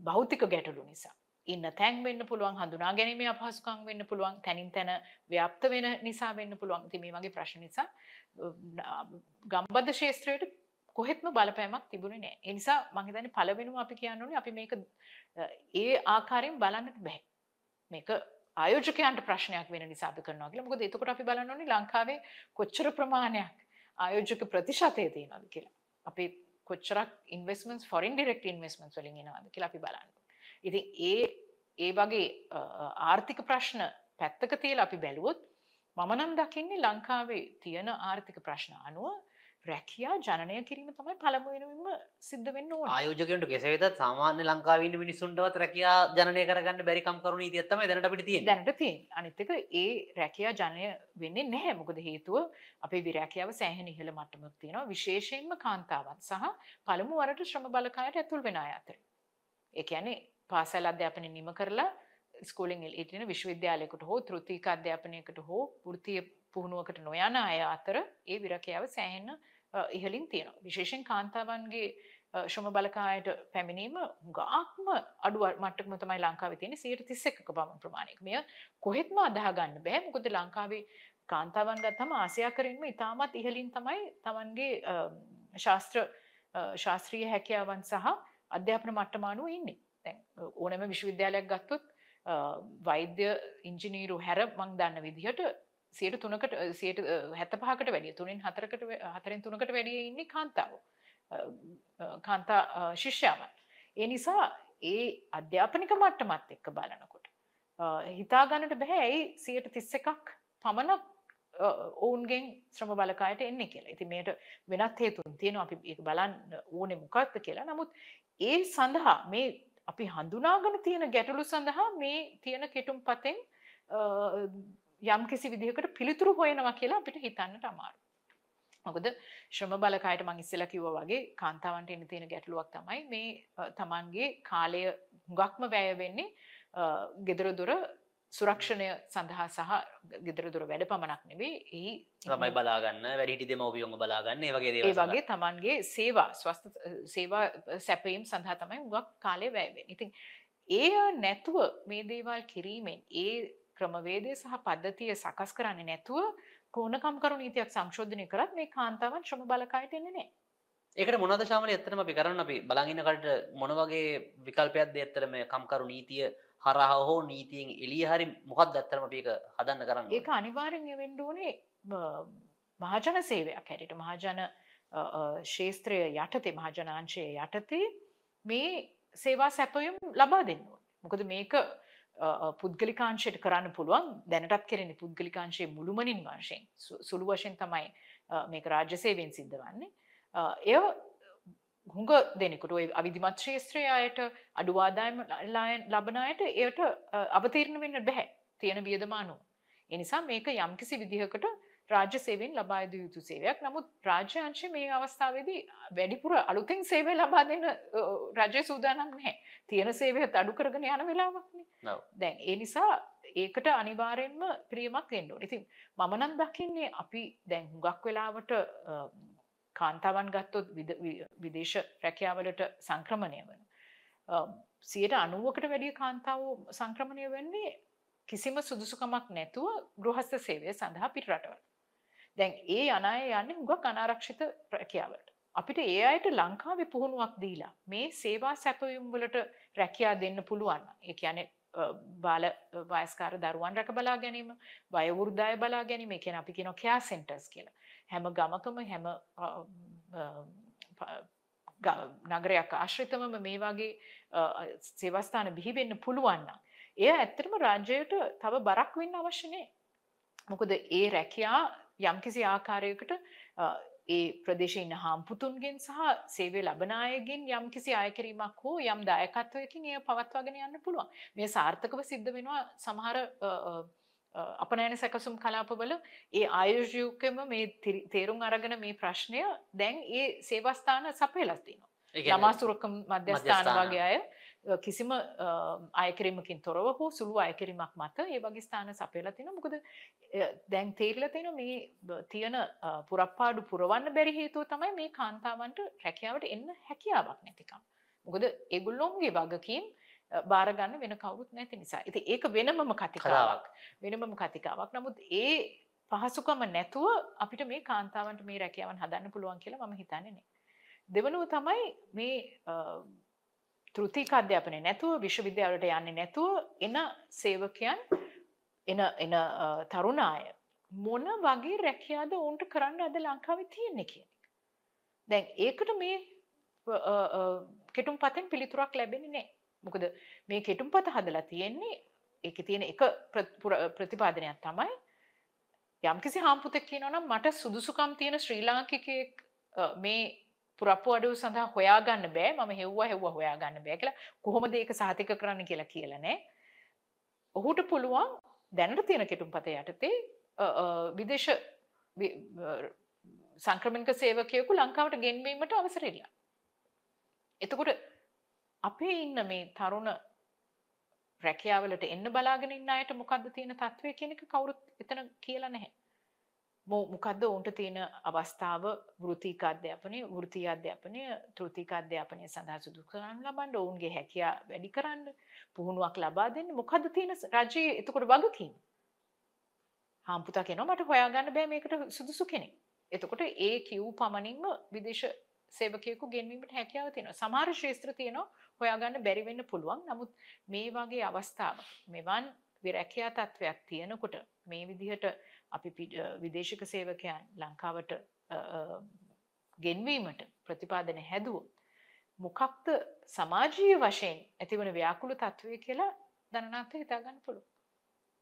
භෞතික ගැටලු නිසා. ඉන්න තැන් වෙන්න පුළුවන් හඳුනා ගැනීමේ අපහසුකම් වෙන්න පුළුවන් තැනින් තැන ව්‍යාප්ත වෙන නිසා වෙන්න පුළුවන් ඉතින් මේ වගේ ප්‍රශ්න නිසා ගම්බද ශේත්‍රයට කොහෙත්ම බලපෑමක් තිබුණේ නෑ. ඒ නිසා මම හිතන්නේ පළවෙනිම අපි කියන්න ඕනේ අපි මේක ඒ ආකාරයෙන් බලන්නට බෑ. මේක ආයෝජකයන්ට ප්‍රශ්නයක් වෙන නිසා අපි කරනවා කියලා. මොකද එතකොට අපි බලන්න ඕනේ ලංකාවේ කොච්චර ප්‍රමාණයක් ආයෝජක ප්‍රතිශතය තියෙනවද කියලා. අපි කොච්චරක් ඉන්වෙස්ට්මන්ට්ස් ෆොරින් ඩිරෙක්ට් ඉන්වෙස්ට්මන්ට්ස් වලින් එනවද කියලා අපි බලන්න. ඉතින් ඒ ඒ වගේ ආර්ථික ප්‍රශ්න පැත්තක තියලා අපි බැලුවොත් මම නම් දකින්නේ ලංකාවේ තියෙන ආර්ථික ප්‍රශ්න අනුව රැකියා ජනනය කිරීම තමයි පළමුවෙනම සිද්ධ වෙන්න ඕන ආයෝජකයන්ට කෙසේවෙතත් සාමාන්‍ය ලංකාවේ ඉන්න මිනිස්සුන්ටවත් රැකියා ජනනය කරගන්න බැරි කම්කරු නීතියක් තමයි දැනට තියෙන්නේ. දැනට තියෙන. අනිත් එක ඒ රැකියා ජනය වෙන්නේ නැහැ. මොකද හේතුව අපේ විරැකියාව සෑහෙන ඉහළ මට්ටමක තියෙනවා. විශේෂයෙන්ම කාන්තාවන් සහ පළමු වරට ශ්‍රම බලකායට ඇතුල් වෙන අතර. ඒ කියන්නේ පාසල් අධ්‍යාපනය නිම කරලා ස්කෝලින් එලිටින විශ්වවිද්‍යාලයකට හෝ තෘතික අධ්‍යාපනයකට හෝ වෘතිය පුහුණුවකට නොයන අය අතර ඒ විරකියාව සෑහෙන්න ඉහලින් තියෙනවා. විශේෂෙන් කාන්තාවන්ගේ ශ්‍රම බලකායට පැමිණීම ගාක්ම අඩු මට්ටකම තමයි ලංකාවේ තියෙන 131ක පමණ ප්‍රමාණයක. මෙය කොහෙත්ම අදාහ ගන්න බෑ. මොකද ලංකාවේ කාන්තාවන් ගත්තම ආසියාකරින්ම ඉතාමත් ඉහලින් තමයි Tamanගේ ශාස්ත්‍ර ශාස්ත්‍රීය හැකියාවන් සහ අධ්‍යාපන මට්ටම අනුව ඉන්නේ. දැන් ඕනෑම විශ්වවිද්‍යාලයක් ගත්තොත් වෛද්‍ය ඉංජිනීරු හැර මං දන්න විදිහට සියට තුනකට සියට හැත්ත පහකට වැඩිය තුනින් හතරකට හතරෙන් තුනකට වැඩිය ඉන්නේ කාන්තාව කාන්තා ශිෂ්‍යාවන්. ඒ නිසා ඒ අධ්‍යාපනික මට්ටමත් එක්ක බලනකොට. හිතාගන්නට බැහැ ඇයි සියට තිස්ස එකක් පමණක් ඔවුන්ගෙන් ශ්‍රම බලකායට එන්නේ කියලා. ඉතින් මේට වෙනත් හේතුන් තියෙනවා අපි ඒක බලන්න ඕනේ මොකක්ද කියලා. නමුත් ඒ සඳහා මේ අපි හඳුනාගෙන තියෙන ගැටලු සඳහා මේ තියෙන කෙටුම් පතෙන් යම් කිසි විදිහකට පිළිතුරු හොයනවා කියලා අපිට හිතන්නට අමාරු. මොකද ශ්‍රම බලකායට මං ඉස්සෙල්ලා කිව්වා වගේ කාන්තාවන්ට එන්න තියෙන ගැටලුවක් තමයි මේ තමන්ගේ කාලය හුඟක්ම වැය වෙන්නේ ගෙදර දොර සුරක්ෂණය සඳහා සහ ගෙදර දුර වැඩ පමණක් නෙවේ ඒ තමයි බලාගන්න වැඩිටි දෙමවපියොම බලාගන්න වගේ ඒ වගේ තමන්ගේ සේවා ස්වස්ත සේවා සැපීම් සඳහා තමයි උගක් කාලය වැෑවෙන් ඉතින් ඒ නැතුව මේ දේවල් කිරීමෙන් ඒ ක්‍රමවේදය සහ පද්ධතිය සකස් කරන්නේ නැතුව කෝනකම්කරු නීතියක් සංශෝධනය කරත් මේ කාන්තාවන් ශ්‍රම බලකායට එන්නේ නෑ. ඒකට මොනවද ශාමල ඇත්තටම අපි කරන්න අපි බලන් ඉන්නකට මොන වගේ විකල්පයක්ද ඇත්තට මේ කම්කරු නීතිය හරහා හෝ නීතියෙන් එළිය හරි මොකක්ද ඇත්තටම අපි ඒක හදන්න කරන්න ඒක අනිවාර්යෙන් වෙන්න ඕනේ මහජන සේවයක් හැටියට මහජන ශේත්‍රය යටතේ මහජනාංශය යටතේ මේ සේවා සැපයුම් ලබා දෙන්න ඕනේ. මොකද මේක පුද්ගලිකාංශයට කරන්න පුළුවන් දැනටත් කෙරෙන පුද්ගලිකාංශයේ මුළුමනින් වශයෙන් සුළු වශයෙන් තමයි මේක රාජ්‍ය සේවයෙන් සිද්ධ වන්නේ. එය හුඟ දෙනෙකුට ඔය අවිධිමත් ශේත්‍රය අයට අඩු ආදායම ලබන අයට එයට අවතීර්ණ වෙන්න බැහැ තියෙන වියදමානුව. ඒ නිසා මේක යම්කිසි විදිහකට රාජ්‍ය සේවයෙන් ලබා යුතු සේවයක්. නමුත් රාජ්‍ය අංශය මේ අවස්ථාවේදී වැඩිපුර අලුතෙන් සේවය ලබා දෙන්න රජය සූදානම් නැහැ. තියෙන සේවයත් අඩු කරගෙන යන වෙලාවක්නේ. දැන් ඒ නිසා ඒකට අනිවාර්යෙන්ම ප්‍රියමක් වෙන්න ඕනේ. ඉතින් මම නම් දකින්නේ අපි දැන් හුඟක් වෙලාවට කාන්තාවන් ගත්තොත් විදේශ රැකියාවලට සංක්‍රමණය වෙන. සියයට අනුවකට වැඩිය කාන්තාව සංක්‍රමණය වෙන්නේ කිසිම සුදුසුකමක් නැතුව ගෘහස්ත සේවය සඳහා පිට රටවල්. දැන් ඒ අනාය යන්නේ හුඟක් අනාරක්ෂිත රැකියාවලට. අපිට ඒ අයට ලංකාවේ පුහුණුවක් දීලා මේ සේවා සැපයුම් වලට රැකියා දෙන්න පුළුවන්. ඒ කියන්නේ බාල වයස්කාර දරුවන් රැක බලා ගැනීම, වයෝවෘද්ධය බලා ගැනීම, ඒ කියන්නේ අපි කියනවා කෙයා සෙන්ටර්ස් කියලා. හැම ගමකම හැම නගරයක් ආශ්‍රිතවම මේ වගේ සේවස්ථාන බිහි වෙන්න පුළුවන් නම් එය ඇත්තටම රාජ්‍යයට තව බරක් වෙන්න අවශ්‍ය නැහැ. මොකද ඒ රැකියා යම්කිසි ආකාරයකට ඒ ප්‍රදේශයේ ඉන්න හාම්පුතුන්ගෙන් සහ සේවය ලබන අයගෙන් යම්කිසි අය කිරීමක් හෝ යම් දායකත්වයකින් එය පවත්වාගෙන යන්න පුළුවන්. මේ සාර්ථකව සිද්ධ වෙනවා සමහර අපනෑන සැකසුම් කලාපවල ඒ ආයෝජයකම මේ තේරුම් අරගෙන මේ ප්‍රශ්නය දැන් ඒ සේවස්ථාන සපයලස් තිනවා. ළමාසුරකම් මධ්‍යස්ථාන වගේ අය කිසිම අයකිරීමකින් තොරව හෝ සුළු අයකිරීමක් මත ඒ වගේ ස්ථාන සපයලා තින මොකද දැන් තේරලා තියෙන මේ තියෙන පුරප්පාඩු පුරවන්න බැරි හේතුව තමයි මේ කාන්තාවන්ට රැකියාවට එන්න හැකියාවක් නැතිකම්. මොකද ඒගොල්ලොන්ගේ වගකීම් බාරගන්න වෙන කවුරුත් නැති නිසා. ඉතින් ඒක වෙනමම කතිකාවක්. වෙනමම කතිකාවක්. නමුත් ඒ පහසුකම නැතුව අපිට මේ කාන්තාවන්ට මේ රැකියාවන් හදන්න පුළුවන් කියලා මම හිතන්නේ නැහැ. දෙවනුව තමයි මේ තෘතික අධ්‍යාපනය නැතුව විශ්වවිද්‍යාලට යන්නේ නැතුව එන සේවකයන් එන එන අ, තරුණ අය මොන වගේ රැකියාද ඔවුන්ට කරන්න අද ලංකාවේ තියෙන්නේ කියන එක. දැන් ඒකට මේ අ, අ, අ, කෙටුම් පතෙන් පිළිතුරක් ලැබෙන්නේ නැහැ. මොකද මේ කෙටුම් පත හදලා තියෙන්නේ ඒකේ තියෙන එක ප්‍ර- පුර- ප්‍රතිපාදනයක් තමයි යම්කිසි හාම්පුතෙක් කියනවා නම් මට සුදුසුකම් තියෙන ශ්‍රී ලාංකිකයෙක් අ, මේ පුරප්පු අඩුව සඳහා හොයාගන්න බෑ මම හෙව්වා හෙව්වා හොයාගන්න බෑ කියලා කොහොමද ඒක සහතික කරන්න කියලා කියලා නෑ. ඔහුට පුළුවන් දැනට තියෙන කෙටුම්පත යටතේ අ, අ, විදේශ වි- අ, සංක්‍රමණික සේවකයෙකු ලංකාවට ගෙන්වීමට අවසරෙල්ලා. එතකොට අපේ ඉන්න මේ තරුණ රැකියාවලට එන්න බලාගෙන ඉන්න අයට මොකක්ද තියෙන තත්ත්වය කියන එක කවුරුත් එතන කියලා නැහැ. මො- මොකද්ද ඔවුන්ට තියෙන අවස්ථාව වෘත්තීක අධ්‍යාපනය වෘත්තීය අධ්‍යාපනය තෘතික අධ්‍යාපනය සඳහා සුදුසුකම් ලබන්න ඔවුන්ගේ හැකියා වැඩි කරන්න පුහුණුවක් ලබා දෙන්න මොකද්ද තියෙන ස- රජයේ එතකොට වගකීම හාම්පුතා කියනවා මට හොයාගන්න බෑ මේකට සුදුසු කෙනෙක්. එතකොට ඒ කිව් පමණින්ම විදේශ සේවකයෙකු ගෙන්වීමට හැකියාව තියෙනවා. සමහර ශේත්‍ර තියෙනවා හොයාගන්න බැරි වෙන්න පුළුවන්. නමුත් මේ වගේ අවස්ථාවක් මෙවන් විරැකියා තත්වයක් තියෙනකොට මේ විදිහට අපි පි- අ, විදේශික සේවකයන් ලංකාවට අ, අ, ගෙන්වීමට ප්‍රතිපාදන හැදුවොත් මොකක්ද සමාජීය වශයෙන් ඇතිවන ව්‍යාකුල තත්ත්වය කියලා දැනනාත හිතාගන්න පුළුවන්.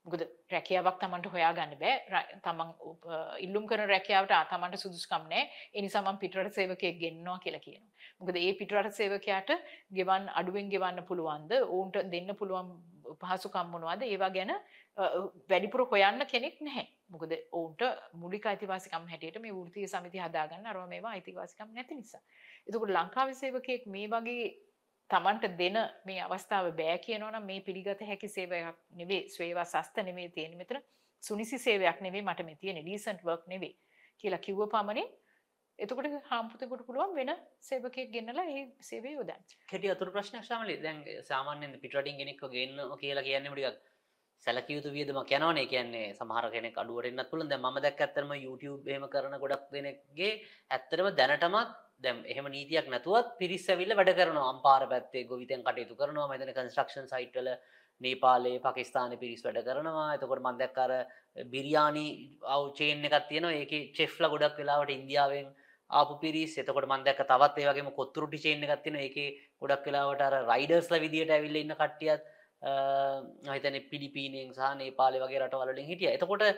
මොකද රැකියාවක් තමන්ට හොයාගන්න බෑ ර- තමන් උප- අ, ඉල්ලුම් කරන රැකියාවට ආ තමන්ට සුදුසුකම් නැහැ. ඒ නිසා මම පිටරට සේවකයෙක් ගෙන්නවා කියලා කියනවා. මොකද ඒ පිටරට සේවකයාට ගෙවන් අඩුවෙන් ගෙවන්න පුළුවන්ද? ඔවුන්ට දෙන්න පුළුවන් පහසුකම් මොනවද? ඒවා ගැන අ, අ, වැඩිපුර හොයන්න කෙනෙක් නැහැ. මොකද ඔවුන්ට මූලික අයිතිවාසිකම් හැටියට මේ වෘත්තීය සමිති හදාගන්න අරවා මේවා අයිතිවාසිකම් නැති නිසා. එතකොට ලංකාවේ සේවකයෙක් මේ වගේ තමන්ට දෙන මේ අවස්ථාව බෑ කියනවා නම් මේ පිළිගත හැකි සේවයක් නෙවෙයි ස්වේවා සස්ත නෙවෙයි තියෙන්නේ මෙතන සුනිසි සේවයක් නෙවෙයි මට මේ තියෙන්නේ ඩීසන්ට් වර්ක් නෙවෙයි කියලා කිව්ව පමණින් එතකොට හාම්පුතෙකුට පුළුවන් වෙන සේවකයෙක් ගෙන්නලා ඒ සේවය යොදන්න. කෙටි අතුර ප්‍රශ්න ශාමලි දැන් සාමාන්‍යයෙන් පිටරටින් කෙනෙක්ව ගේන්න කියලා කියන්නේ ටිකක් සැලකිය යුතු වියදමක් යනවනේ. කියන්නේ සමහර කෙනෙක් අඩුවට එන්නත් පුළුවන්. දැන් මම දැක්ක ඇත්තටම YouTube එහෙම කරන ගොඩක් දෙනෙක්ගේ ඇත්තටම දැනටමත් දැන් එහෙම නීතියක් නැතුවත් පිරිස් ඇවිල්ලා වැඩ කරනවා. අම්පාර පැත්තේ ගොවිතැන් කටයුතු කරනවා. මම හිතන්නේ කන්ස්ට්‍රක්ෂන් සයිට් වල නේපාලේ පාකිස්තානේ පිරිස් වැඩ කරනවා. එතකොට මම දැක්ක අර බිරියානි අවු චේන් එකක් තියෙනවා. ඒකේ චෙෆ්ලා ගොඩක් වෙලාවට ඉන්දියාවෙන් ආපු පිරිස් එතකොට මම දැක්ක තවත් ඒ වගේම කොත්තුරුටි චේන් එකක් තියෙනවා ඒකේ ගොඩක් වෙලාවට අර රයිඩර්ස්ලා විදියට ඇවිල්ලා ඉන්න කට්ටියත් මම හිතන්නේ පිලිපීනයෙන් සහ නේපාලේ වගේ රටවල් වලින් හිටියා. එතකොට අ,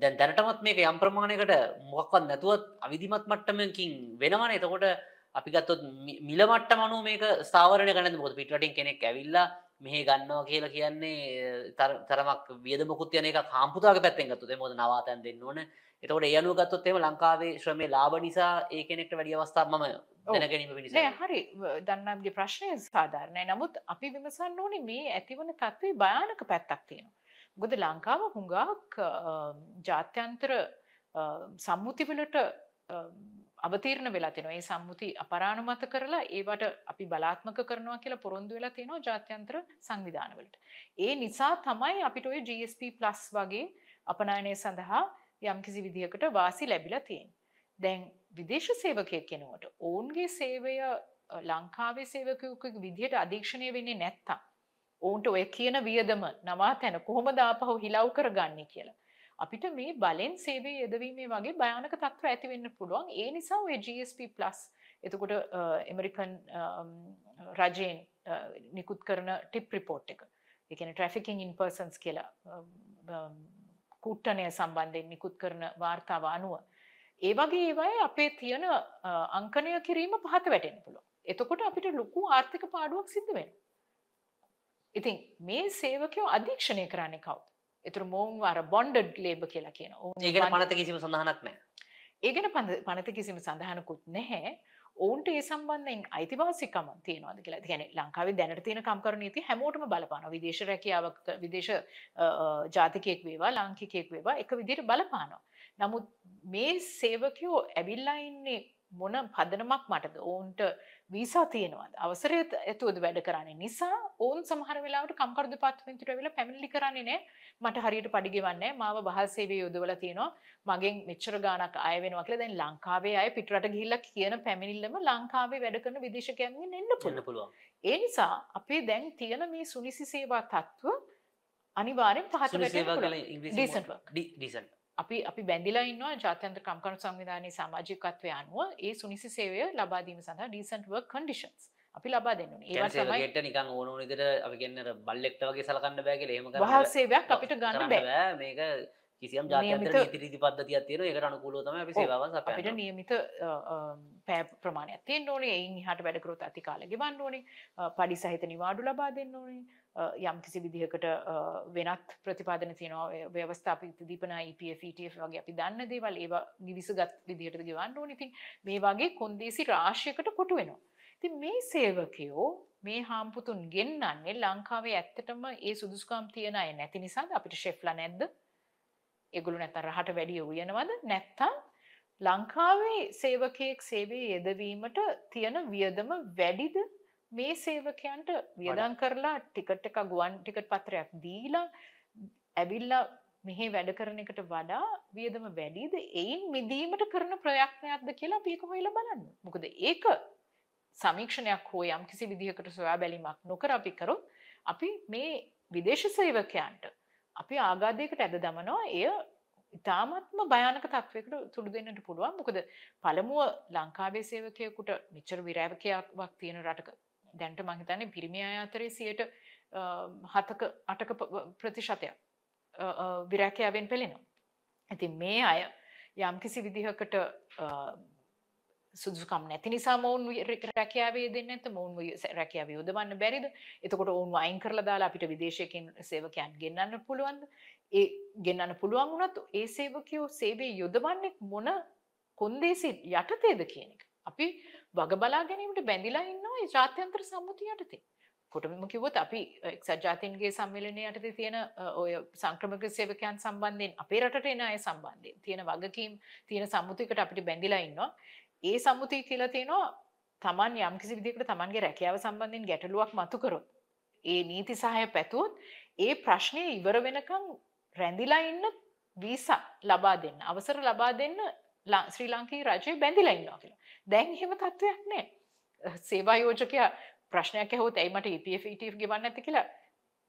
දැන් දැනටමත් මේක යම් ප්‍රමාණයකට මොකක්වත් නැතුවත් අවිධිමත් මට්ටමකින් වෙනවනේ. එතකොට අපි ගත්තොත් මි- මිල මට්ටම අනුව මේක ස්ථාවරණය කරන්න මොකද පිටරටින් කෙනෙක් ඇවිල්ලා මෙහෙ ගන්නවා කියලා කියන්නේ තර- තරමක් වියදමකුත් යන එකක් හාම්පුතාගේ පැත්තෙන් ගත්තොත් ඒ මොකද නවාතැන් දෙන්න ඕන. එතකොට ඒ අනුව ගත්තොත් එහෙම ලංකාවේ ශ්‍රමයේ ලාභ නිසා ඒ කෙනෙක්ට වැඩි අවස්ථා මම දැනගැනීම පිණිස. නෑ හරි දන්නම්ගේ ප්‍රශ්නය සාධාරණයි නමුත් අපි විමසන්න ඕනේ මේ ඇතිවන තත්ත්වේ භයානක පැත්තක් තියෙනවා. මොකද ලංකාව හුඟක් ජාත්‍යන්තර සම්මුතිවලට අවතීර්ණ වෙලා තියෙනවා. ඒ සම්මුති අපරාණුමත කරලා ඒවට අපි බලාත්මක කරනවා කියලා පොරොන්දු වෙලා තියෙනවා ජාත්‍යන්තර සංවිධානවලට. ඒ නිසා තමයි අපිට ওই GSP+ වගේ අපනයනය සඳහා යම්කිසි විදිහකට වාසි ලැබිලා තියෙන්නේ. දැන් විදේශ සේවකයෙක් කෙනෙකුට ඔවුන්ගේ සේවය අ, ලංකාවේ සේවකයෙකුගේ විදිහට අධීක්ෂණය වෙන්නේ නැත්තම් ඔවුන්ට ඔය කියන වියදම නවාතැන කොහොමද ආපහු හිලව් කරගන්නේ කියලා. අපිට මේ බලෙන් සේවය යෙදවීමේ වගේ භයානක තත්ත්ව ඇති වෙන්න පුළුවන්. ඒ නිසා ඔය GSP+ එතකොට අ, ඇමරිකන් අම්, රජයෙන් අ, නිකුත් කරන ටිප් රිපෝට් එක. ඒ කියන්නේ trafficking in persons කියලා අම්, අම්, කුට්ටනය සම්බන්ධයෙන් නිකුත් කරන වාර්තාව අනුව ඒ වගේ ඒවයි අපේ තියෙන අ, අංකණය කිරීම පහත වැටෙන්න පුළුවන්. එතකොට අපිට ලොකු ආර්ථික පාඩුවක් සිද්ධ වෙනවා. ඉතින් මේ සේවකයෝ අධීක්ෂණය කරන්නේ කවුද? ඒතර මොවුන් අර බොන්ඩඩ් ලේබර් කියලා ඒකට බන්- පනත කිසිම සඳහනක් නැහැ. ඒ ගැන පන- පනත කිසිම සඳහනකුත් නැහැ. ඔවුන්ට ඒ සම්බන්ධයෙන් අයිතිවාසිකම තියෙනවාද කියලා කියන්නේ ලංකාවේ දැනට තියෙන කම්කරු නීති හැමෝටම බලපානවා විදේශ රැකියාවක් විදේශ ජාතිකයෙක් වේවා ලාංකිකයෙක් වේවා එක විදිහට බලපානවා. නමුත් මේ සේවකයෝ ඇවිල්ලා ඉන්නේ මොන පදනමක් මටද? ඔවුන්ට වීසා තියෙනවාද? අවසරය ඇතුවද වැඩ කරන්නේ? නිසා ඔවුන් සමහර වෙලාවට කම්කරු දෙපාර්තමේන්තුවට ඇවිල්ලා පැමිණිලි කරන්නේ නැහැ මට හරියට පඩි ගෙවන්නේ නැහැ මාව වහල් සේවයේ යොදවලා තියෙනවා. මගෙන් මෙච්චර ගාණක් අය වෙනවා කියලා දැන් ලංකාවේ අය පිටරට ගිහිල්ලා කියන පැමිණිල්ලම ලංකාවේ වැඩ කරන විදේශකයන්ගෙන් එන්න පුළුවන්. ඒ නිසා අපේ දැන් තියෙන මේ සුනිසි සේවා තත්ත්ව අනිවාර්යෙන් පහත වැටෙන්න පුළුවන්. ඩීසන්ට් අපි අපි බැඳිලා ඉන්නවා ජාත්‍යන්තර කම්කරු සංවිධානයේ සමාජිකත්වය අනුව ඒ සුනිසි සේවය ලබා දීම සඳහා decent work conditions අපි ලබා දෙන්න ඕනේ. ඒවා තමයි සේවකයට නිකන් ඕන ඕන විදිහට අපි කියන්නේ බල්ලෙක්ට වගේ සලකන්න බෑ කියලා එහෙම කරන්න වහල්. සේවයක් අපිට ගන්න. බෑ මේක කිසියම් නීති රීති පද්ධතියක් තියෙනවා ඒකට අනුකූලව තමයි අපි. සේවාවන් අපිට නියමිත පෑ ප්‍රමාණයක් තියෙන්න ඕනේ. එයින් එහාට වැඩ කරොත් අති කාලෙ ගෙවන්න ඕනේ. පඩි සහිත නිවාඩු ලබා දෙන්න ඕනේ. යම් කිසි විදිහකට වෙනත් ප්‍රතිපාදන තියෙනවා. ව්‍යවස්ථාපිත දීපන EPF ETF වගේ අපි දන්න දේවල් ඒවා නිවිසගත් විදිහට ගෙවන්න ඕනේ. ඉතින් මේ වගේ කොන්දේසි රාශියකට කොටු වෙනවා. ඉතින් මේ සේවකයෝ මේ හාම්පුතුන් ගෙන්නන්නේ ලංකාවේ ඇත්තටම ඒ සුදුසුකම් තියන අය නැති නිසාද අපිට ෂෙෆ්ලා නැද්ද? ඒගොල්ලෝ නැත්තම් රහට වැඩි උයනවද? නැත්තම් ලංකාවේ සේවකයෙක් සේවයේ යෙදවීමට තියෙන වියදම වැඩිද මේ සේවකයන්ට වියදම් කරලා ටිකට් එක ගුවන් ටිකට් පත්‍රයක් දීලා ඇවිල්ලා මෙහි වැඩ කරන එකට වඩා වියදම වැඩිද එයින් මිදීමට කරන ප්‍රයත්නයක්ද කියලා අපි ඒක හොයලා බලන්න. මොකද ඒක සමීක්ෂණයක් හෝ යම් කිසි විදිහකට සොයා බැලීමක් නොකර අපි කරොත් අපි මේ විදේශ සේවකයන්ට අපි ආගාධයකට ඇද දමනවා. එය ඉතාමත්ම භයානක තත්වයකට තුඩු දෙන්නට පුළුවන්. මොකද පළමුුව ලංකාවේ සේවකයකුට මෙච්චර විරෑවකයක් තියෙන රටක. දැන්ට මහිතන්නේ පිරිමි අය අතරේ සියට හතක අටක ප- ප්‍රතිශතයක් අ, අ, විරැකයාවෙන් පෙළෙනවා. ඇති මේ අය යම්කිසි විදිහකට අ, සුදුකම් නැති නිසා මොවුන් රැකයාවේ දෙන්න ඇත මොවුන් රැකයාව යොදවන්න බැරිද? එතකොට ඔවුන් අයින් කරලා දාලා අපිට විදේශයකින් සේවකයන් ගෙන්න්න පුළුවන්ද? ඒ ගෙන්න්න පුළුවන් වුණත් ඒ සේවකයෝ සේවේ යොදවන්නෙක් මොන කොන්දේසි යටතේද කියන එක. අපි වග බලා ගැනීමට බැඳිලා ඉන්නවා ඒ ජාත්‍යන්තර සම්මුති යටතේ. කොටම කිවොත් අපි එක්සත් ජාතින්ගේ සම්මිලනය යටතේ තියෙන අ, ඔය සංක්‍රමක සේවකයන් සම්බන්ධයෙන් අපේ රටට එන අය සම්බන්ධයෙන් තියෙන වගකීම් තියෙන සම්මුතිකට අපිට බැඳිලා ඉන්නවා. ඒ සම්මුතිය කියලා තියෙනවා තමන් යම්කිසි විදිහකට තමන්ගේ රැකියාව සම්බන්ධයෙන් ගැටලුවක් මතු කරොත් ඒ නීති සහය පැතුවොත් ඒ ප්‍රශ්නය ඉවර වෙනකම් රැඳිලා ඉන්න වීසා ලබා දෙන්න අවසර ලබා දෙන්න ලා- ශ්‍රී ලංකී රජය බැඳිලා ඉන්නවා කියලා. දැන් එහෙම තත්ත්වයක් නැහැ. සේවා යෝජකයා ප්‍රශ්නයක් ඇහුවොත් ඇයි මට EPF ETF ගෙවන්න නැති කියලා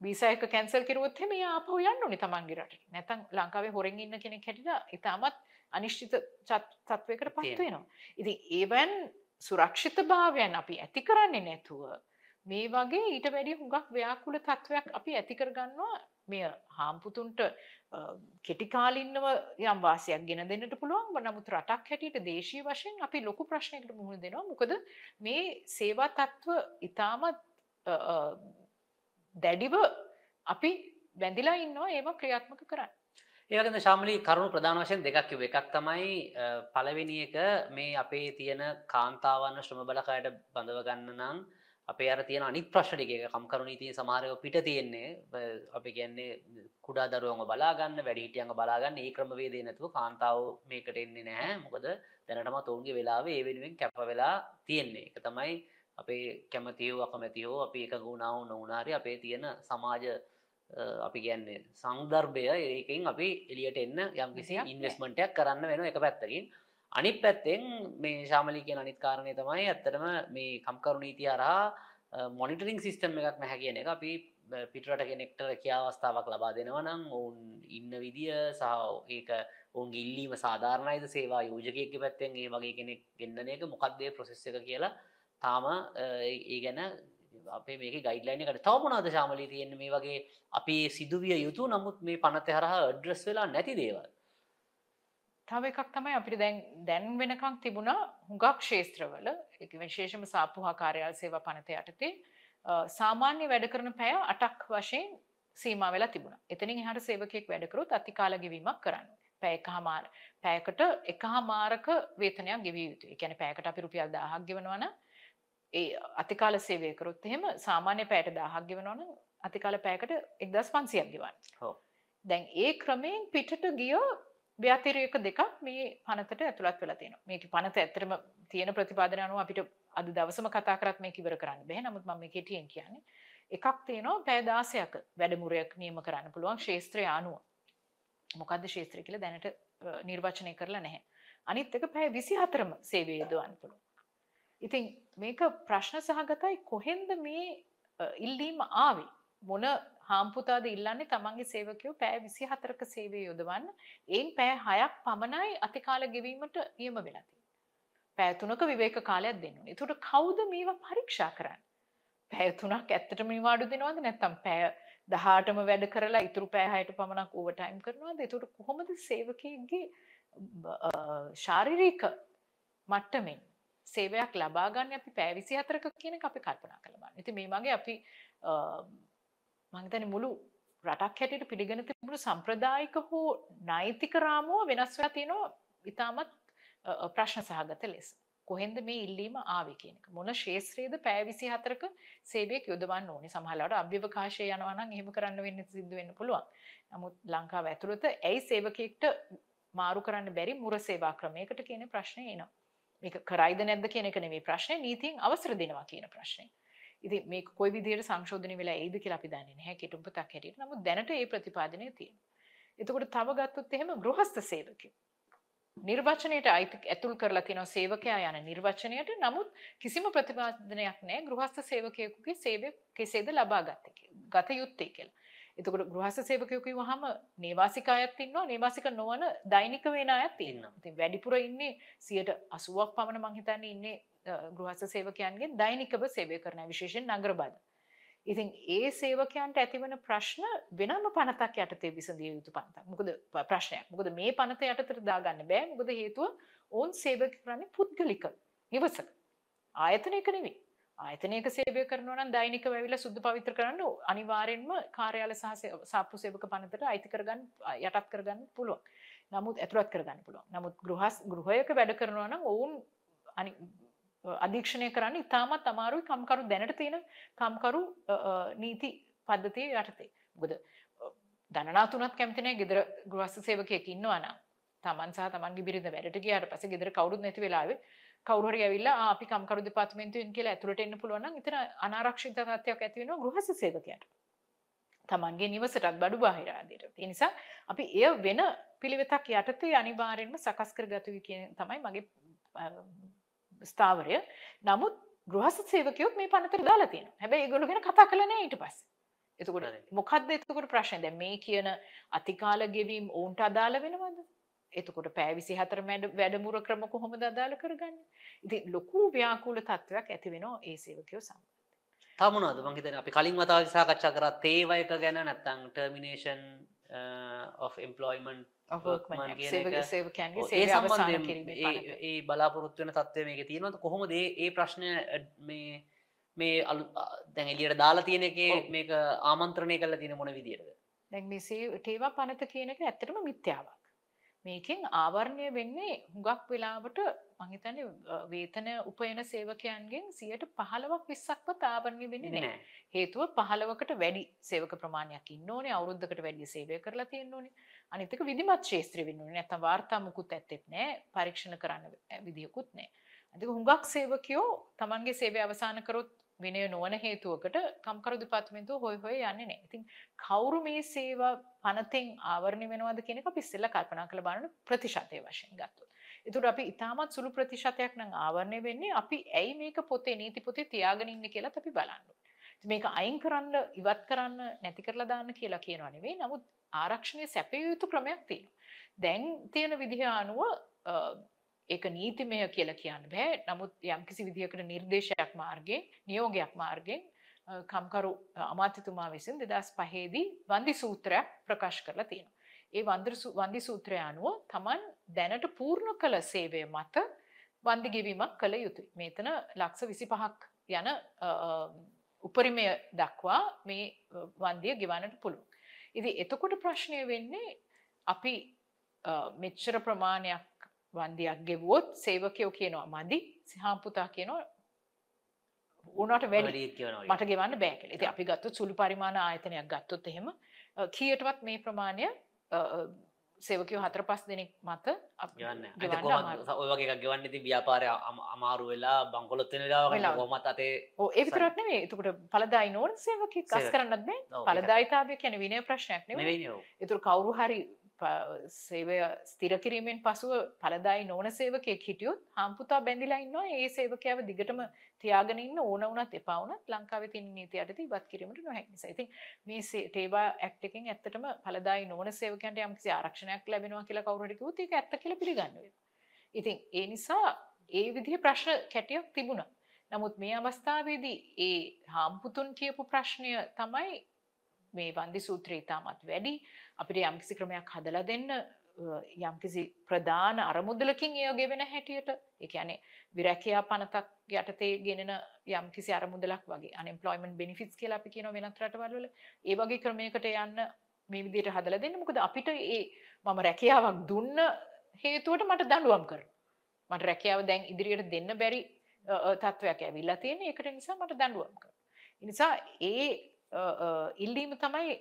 වීසා එක කැන්සල් කරුවොත් එහෙම එයා ආපහු යන්න ඕනේ තමන්ගේ රටට. නැත්නම් ලංකාවේ හොරෙන් ඉන්න කෙනෙක් හැටියට ඉතාමත් අනිශ්චිත චත්- තත්වයකට පත්. වෙනවා. ඉතින් ඒවන් සුරක්ෂිතභාවයන් අපි ඇති කරන්නේ නැතුව මේ වගේ ඊට වැඩිය හුඟක් ව්‍යාකුල තත්වයක් අපි ඇති කරගන්නවා. මෙය හාම්පුතුන්ට අ, කෙටිකාලින්නව යම් වාසියක් ගෙන දෙන්නට පුළුවන්. නමුත් රටක් හැටියට දේශීය වශයෙන් අපි ලොකු ප්‍රශ්නයකට මුහුණ දෙනවා. මොකද මේ සේවා තත්ත්ව ඉතාමත් දැඩිව අපි බැඳිලා ඉන්නවා. ඒවා ක්‍රියාත්මක කරන්න ඒවගන්න ශාමලි කරුණු ප්‍රධාන වශයෙන් දෙකක් කිව්ව. එකක් තමයි අ, පළවෙනි එක මේ අපේ තියෙන කාන්තාවන්න ශ්‍රම බලකායට බඳව ගන්න නම් අපේ අර තියෙන අනිත් ප්‍රශ්න ටික එක කම්කරු නීතිය සමහරව පිට තියෙන්නේ. අ, අපි කියන්නේ කුඩා දරුවන්ව බලාගන්න වැඩිහිටියන්ව බලාගන්න ඒ ක්‍රමවේදය නැතුව කාන්තාව මේකට එන්නේ නැහැ. මොකද දැනටමත් ඔවුන්ගේ වෙලාවේ ඒ වෙනුවෙන් කැප වෙලා තියෙන්නේ. එක තමයි අපේ කැමතියෝ අකමැතියෝ අපි එක ගුණාව නොවනාරි අපේ තියෙන සමාජ අ, අපි කියන්නේ සංදර්භය ඒකින් අපි එලියට එන්න යම් කිසි. ඉන්වස්මටයක් කරන්න වෙන එක පැත්තකින් අනිත් පැත්තෙන් මේ ශාමලි කියන අනිත් කාරණය තමයි ඇත්තටම මේ කම්කරු නීතිය හරහා මොනිටරිං සිස්ටම් එකක් නැහැ කියන එක අපි පිටරට කෙනෙක්ට කියාවස්ථාවක් ලබා දෙනවා නම් ඔවුන් ඉන්න විදිය සහ ඒක ඔවුන් ඉල්ලීම සාධාරණයිද සේවා යෝජකයෙක්ගේ පැත්තෙන් ඒ වගේ කෙනෙක් ගෙන්න්නන එක මොකක්දේ ප්‍රොසෙස් එක කියලා තාම ඒ ගැන අපේ මේක ගයිඩ්ලයින එකට තවමනාද ශාමලී තියෙන මේ වගේ අපි සිදුවිය යුතු නමුත් මේ පනත හරහා අඩ්‍රස් වෙලා නැති දේවල් තව එකක් තමයි අපිට දැන් දැන් වෙනකං තිබුණා හුඟක් ක්ෂේත්‍රවල ඒක විශේෂම සාපුහා කාර්යාල සේවා පනත යටතේ අ, සාමාන්‍ය වැඩ කරන පැය අටක් වශයෙන් සීමා වෙලා තිබුණා. එතනින් එහාට සේවකයෙක් වැඩ කරොත් අතිකාල ගෙවීමක් කරන්න. පැය එකහමාර පැයකට එකහමාරක වේතනයක් ගෙවිය යුතුයි. ඒ කියන්නේ පැයකට අපි රුපියල් 1000ක් ගෙවනවා නම් ඒ අතිකාල සේවය කරොත් එහෙම සාමාන්‍ය පැයට 1000ක් ගෙවනවා නම් අතිකාල පැයකට 1500ක් ගෙවන්න. ඔව්. දැන් ඒ ක්‍රමයෙන් පිටට ගිය ව්‍යතිරේක දෙකක් මේ පනතට ඇතුළත් වෙලා තියෙනවා. මේකේ පනත ඇත්තටම තියෙන ප්‍රතිපාදන අනුව අපිට අද දවසම කතා කරත් මේක ඉවර කරන්න බැහැ. නමුත් මම මේ කෙටියෙන් කියන්නේ එකක් තියෙනවා පැය 16ක වැඩමුළුවක් නියම කරන්න පුළුවන් ශාස්ත්‍රය අනුව. මොකද්ද ශාස්ත්‍රය කියලා දැනට නිර්වචනය කරලා නැහැ. අනිත් එක පැය 24ම සේවය යොදවන්න පුළුවන්. ඉතින් මේක ප්‍රශ්න සහගතයි කොහෙන්ද මේ අ, ඉල්ලීම ආවේ? මොන හාම්පුතාද ඉල්ලන්නේ තමන්ගේ සේවකයෝ පැය 24ක සේවය යොදවන්න. ඒන් පැය 6ක් පමණයි අතිකාල ගෙවීමට නියම වෙලා තියෙන්නේ. පැය 3ක විවේක කාලයක් දෙන්න ඕනේ. ඒකට කවුද මේවා පරීක්ෂා කරන්නේ? පැය 3ක් ඇත්තටම නිවාඩු දෙනවද නැත්නම් පැය 18ම වැඩ කරලා ඉතුරු පැය 6ට පමණක් ඕවර් ටයිම් කරනවද? ඒකට කොහොමද සේවකයෙක්ගේ අ, ශාරීරික මට්ටමින් සේවයක් ලබා ගන්න අපි පැය 24ක කියන එක අපි කල්පනා කරලා බලන්න. ඉතින් මේ වගේ අපි අ, මම හිතන්නේ මුළු රටක් හැටියට පිළිගෙන තිබුණු සම්ප්‍රදායික හෝ නෛතික රාමුව වෙනස් වෙලා තියෙනවා ඉතාමත් අ, අ, ප්‍රශ්න සහගත ලෙස. කොහෙන්ද මේ ඉල්ලීම ආවේ කියන එක. මොන ශේත්‍රයේද පැය 24ක සේවයක් යොදවන්න ඕනේ. සමහරවිට අභ්‍යවකාශය යනවා නම් එහෙම කරන්න වෙන්න සිද්ධ වෙන්න පුළුවන්. නමුත් ලංකාව ඇතුළත ඇයි සේවකයෙක්ට මාරු කරන්න බැරි මුර සේවා ක්‍රමයකට කියන ප්‍රශ්නේ එනවා. මේක කරයිද නැද්ද කියන එක නෙමෙයි ප්‍රශ්නේ නීතියෙන් අවසර දෙනවා කියන ප්‍රශ්නේ. ඉතින් මේක කොයි විදිහට සංශෝධනය වෙලා එයිද කියලා අපි දන්නේ නැහැ කෙටුම්පතක් හැටියට. නමුත් දැනට ඒ ප්‍රතිපාදනය තියෙනවා. එතකොට තව ගත්තොත් එහෙම ගෘහස්ත සේවකයෝ. නිර්වචනයට අයිති ඇතුල් කරලා තියෙනවා සේවකයා යන නිර්වචනයට. නමුත් කිසිම ප්‍රතිපාදනයක් නැහැ ගෘහස්ත සේවකයෙකුගේ සේවය කෙසේද ලබා ගත්තේ කියලා. ගත යුත්තේ කියලා. එතකොට ගෘහස්ත සේවකයෝ කිව්වහම නේවාසික අයත් ඉන්නවා නේවාසික නොවන දෛනික වෙන අයත් ඉන්නවා. ඉතින් වැඩිපුර ඉන්නේ 80ක් පමණ මං හිතන්නේ ඉන්නේ අ, ගෘහස්ත සේවකයන්ගේ දෛනිකව සේවය කරන අය, විශේෂයෙන් නගර බද. ඉතින් ඒ සේවකයන්ට ඇතිවන ප්‍රශ්න වෙනම පනතක් යටතේ විසඳිය යුතු පනතක්. මොකද ප- ප්‍රශ්නයක්. මොකද මේ පනත යටතට දාගන්න බෑ. මොකද හේතුව ඔවුන් සේවය කරන්නේ පුද්ගලික නිවසක. ආයතනයක නෙවෙයි. ආයතනයක සේවය කරනවා නම් දෛනිකව ඇවිල්ලා සුද්ධ පවිත්‍ර කරන්න ඕ- අනිවාර්යෙන්ම කාර්යාල සහ සේ- සාප්පු සේවක පනතට අයිති කරගන්න අ, යටත් කරගන්න පුළුවන්. නමුත් ඇතුළත් කරගන්න පුළුවන්. නමුත් ගෘහස් ගෘහයක වැඩ කරනවා නම් ඔවුන් අනි අධීක්ෂණය කරන්න ඉතාමත් අමාරුයි කම්කරු දැනට තියෙන කම්කරු අ, අ, නීති පද්ධතිය යටතේ. මොකද අ, දනනා තුනත් කැමති නැහැ ගෙදර ගෘහස්ත සේවකයෙක් ඉන්නවා නම් තමන් සහ තමන්ගේ බිරිඳ වැඩට ගියාට පස්සේ ගෙදර කවුරුත් නැති වෙලාවේ කවුරු හරි ඇවිල්ලා "ආ, අපි කම්කරු දෙපාර්තමේන්තුවෙන් කියලා ඇතුළට එන්න පුළුවන් නම් එතන අනාරක්ෂිත තත්ත්වයක් ඇති වෙනවා ගෘහස්ත සේවකයාට. තමන්ගේ නිවසටත් බඩු බාහිර ආදියට. ඒ නිසා අපි එය වෙන පිළිවෙතක් යටතේ අනිවාර්යෙන්ම සකස් කරගත යුතු කියන තමයි මගේ ස්ථාවරය. නමුත් ගෘහස්ත සේවකයොත් මේ පනතට දාලා තියෙනවා. හැබැයි ඒගොල්ලෝ ගැන කතා කළා නෑ ඊට පස්සේ. එතකොට. මොකද්ද එතකොට ප්‍රශ්නේ? දැන් මේ කියන අතිකාල ගෙවීම ඔවුන්ට අදාළ වෙනවද? එතකොට පැය 24 වැඩ වැඩමුර ක්‍රම කොහොමද අදාළ කරගන්නේ? ඉතින් ලොකු ව්‍යාකූල තත්වයක් ඇති වෙනවා ඒ සේවකයෝ සමග. තව මොනවද මං හිතන්නේ අපි කලින් වතාවේදී සාකච්ඡා කරා තේවයක ගැන නැත්නම් ටර්මිනේෂන් ඔව්, ඒ සේවය අවසන් සම්බන්ධයෙන් කිරීමේ ඒ පනත. ඒ බලාපොරොත්තු වෙන තත්ත්වය මේකේ තියෙනවද කොහොමද ඒ ප්‍රශ්නය මේ මේ අලු දැන් එළියට දාලා තියෙන එකේ. මේක ආමන්ත්‍රණය කරලා තියෙන මොන විදියටද දැන් මේ සේ- තේවා පනත කියන එක ඇත්තටම මිත්‍යාවක්. මේකෙන් ආවරණය වෙන්නේ හුඟක් වෙලාවට මං හිතන්නේ වේතන උපයන සේවකයන්ගෙන් 15ක් 20ක්වත් ආවරණය වෙන්නේ නැහැ. හේතුව 15කට වැඩි සේවක ප්‍රමාණයක් ඉන්න ඕනේ අවුරුද්දකට වැඩි සේවය කරලා තියෙන්න ඕනේ. අනිත් එක විධිමත් ශාස්ත්‍රීය වෙන්න ඕනේ. නැත්නම් වාර්තා මුකුත් ඇත්තෙත් නැහැ පරීක්ෂණ කරන්න විදියකුත් නැහැ. අනිත් හුඟක් සේවකයෝ Tamanගේ සේවය අවසන් කරොත් විනය නොවන හේතුවකට කම්කරු දෙපාර්තමේන්තුව හොය හොය යන්නේ නැහැ. ඉතින් කවුරු මේ සේවා පනතෙන් ආවරණය වෙනවද කියන එක අපි ඉස්සෙල්ලා කල්පනා කරලා බලන්න ප්‍රතිශතය වශයෙන් ගත්තොත්. ඒකට අපි ඉතාමත් සුළු ප්‍රතිශතයක් නම් ආවරණය වෙන්නේ අපි ඇයි මේක පොතේ නීති පොතේ තියාගෙන ඉන්නේ කියලාත් අපි බලන්න ඕනේ. ඉතින් මේක අයින් කරන්න ඉවත් කරන්න නැති කරලා දාන්න කියලා කියනවා නෙවෙයි. නමුත් ආරක්ෂණය සැපිය යුතු ක්‍රමයක් තියෙනවා. දැන් තියෙන විදිහ අනුව අ, ඒක නීතිමය කියලා කියන්න බෑ. නමුත් යම්කිසි විදිහකට නිර්දේශයක් මාර්ගයෙන්, නියෝගයක් මාර්ගයෙන් අ, කම්කරු අ, අමාත්‍යතුමා විසින් 2005 දී වන්දි සූත්‍රයක් ප්‍රකාශ කරලා තියෙනවා. ඒ වන්දි සූ- වන්දි සූත්‍රය අනුව Taman දැනට පූර්ණ කළ සේවය මත වන්දි ගෙවීමක් කළ යුතුයි. මේතන ලක්ෂ 25ක් යන අ, අ, උපරිමය දක්වා මේ අ, වන්දිය ගෙවන්නට පුළුවන්. ඉතින් එතකොට ප්‍රශ්නය වෙන්නේ අපි මෙච්චර ප්‍රමාණයක් වන්දියක් ගෙවුවොත් සේවකයෝ කියනවා මදි සිහාම්පුතා කියනවා උනට වැඩි මට ගෙවන්න බෑ කියලා. ඉතින් අපි ගත්තොත් සුළු පරිමාණ ආයතනයක් ගත්තොත් එහෙම කීයටවත් මේ ප්‍රමාණය සේවකයෝ හතර පහ දෙනෙක් මත. ඔය වගේ ගෙවන්න ඉතින් ව්‍යාපාරය අම- අමාරු වෙලා බංකොලොත් වෙන වෙලාවක වෙලාවක. කොහොමත් අතේ ඔව් ඒ විතරක් නෙවෙයි. එතකොට පළදායි නොවන සේවකෙක් සේවක. කරන්නත් බෑ. පළදායිතාවය කියන්නේ විනය ප්‍රශ්නයක් ඔව්. එතුර කවුරු හරි සේවය ස්තිර කිරීමෙන් පසුව පලදායි නොන සේවකයෙක් හිටියොත් හම්පුතා බැඳිලා ඉන්නවා ඒ සේවකයාව දිගටම තියාගෙන ඉන්න ඕන වුණත් එපා වුණත් ලංකාවේ තියෙන නීති යටතේ ඉවත් කිරීමට නොහැකි නිසා. ඉතින් මේ සේ- ටේවා ඇක්ට් එකෙන් ඇත්තටම පලදායි නොවන සේවකයන්ට යම්කිසි ආරක්ෂණයක් ලැබෙනවා කියලා කවුරු හරි කිව්වොත් ඒක ඇත්ත කියලා පිළිගන්න වෙනවා. ඉතින් ඒ නිසා ඒ විදිහේ ප්‍රශ්න කැටියක් තිබුණා. නමුත් මේ අවස්ථාවේදී ඒ හාම්පුතුන් කියපු ප්‍රශ්නය තමයි මේ වන්දි සූත්‍රය ඉතාමත් වැඩි අපිට යම්කිසි ක්‍රමයක් හදලා දෙන්න අ, යම්කිසි ප්‍රධාන අරමුදලකින් එය ගෙවෙන හැටියට. ඒ කියන්නේ විරැකියා පනතක් යටතේ ගෙනෙන යම්කිසි අරමුදලක් වගේ අන්එම්ප්ලොයිමන්ට් බෙනිෆිට්ස් කියලා අපි කියනවා වෙනත් රටවල් වල. ඒ වගේ ක්‍රමයකට යන්න මේ විදිහට හදලා දෙන්න. මොකද අපිට ඒ මම රැකියාවක් දුන්න හේතුවට මට දඬුවම් කරනවා. මට රැකියාව දැන් ඉදිරියට දෙන්න බැරි අ, අ, තත්ත්වයක් ඇවිල්ලා තියෙන ඒකට නිසා මට දඬුවම් කරනවා. ඒ නිසා ඒ අ, අ, ඉල්ලීම තමයි.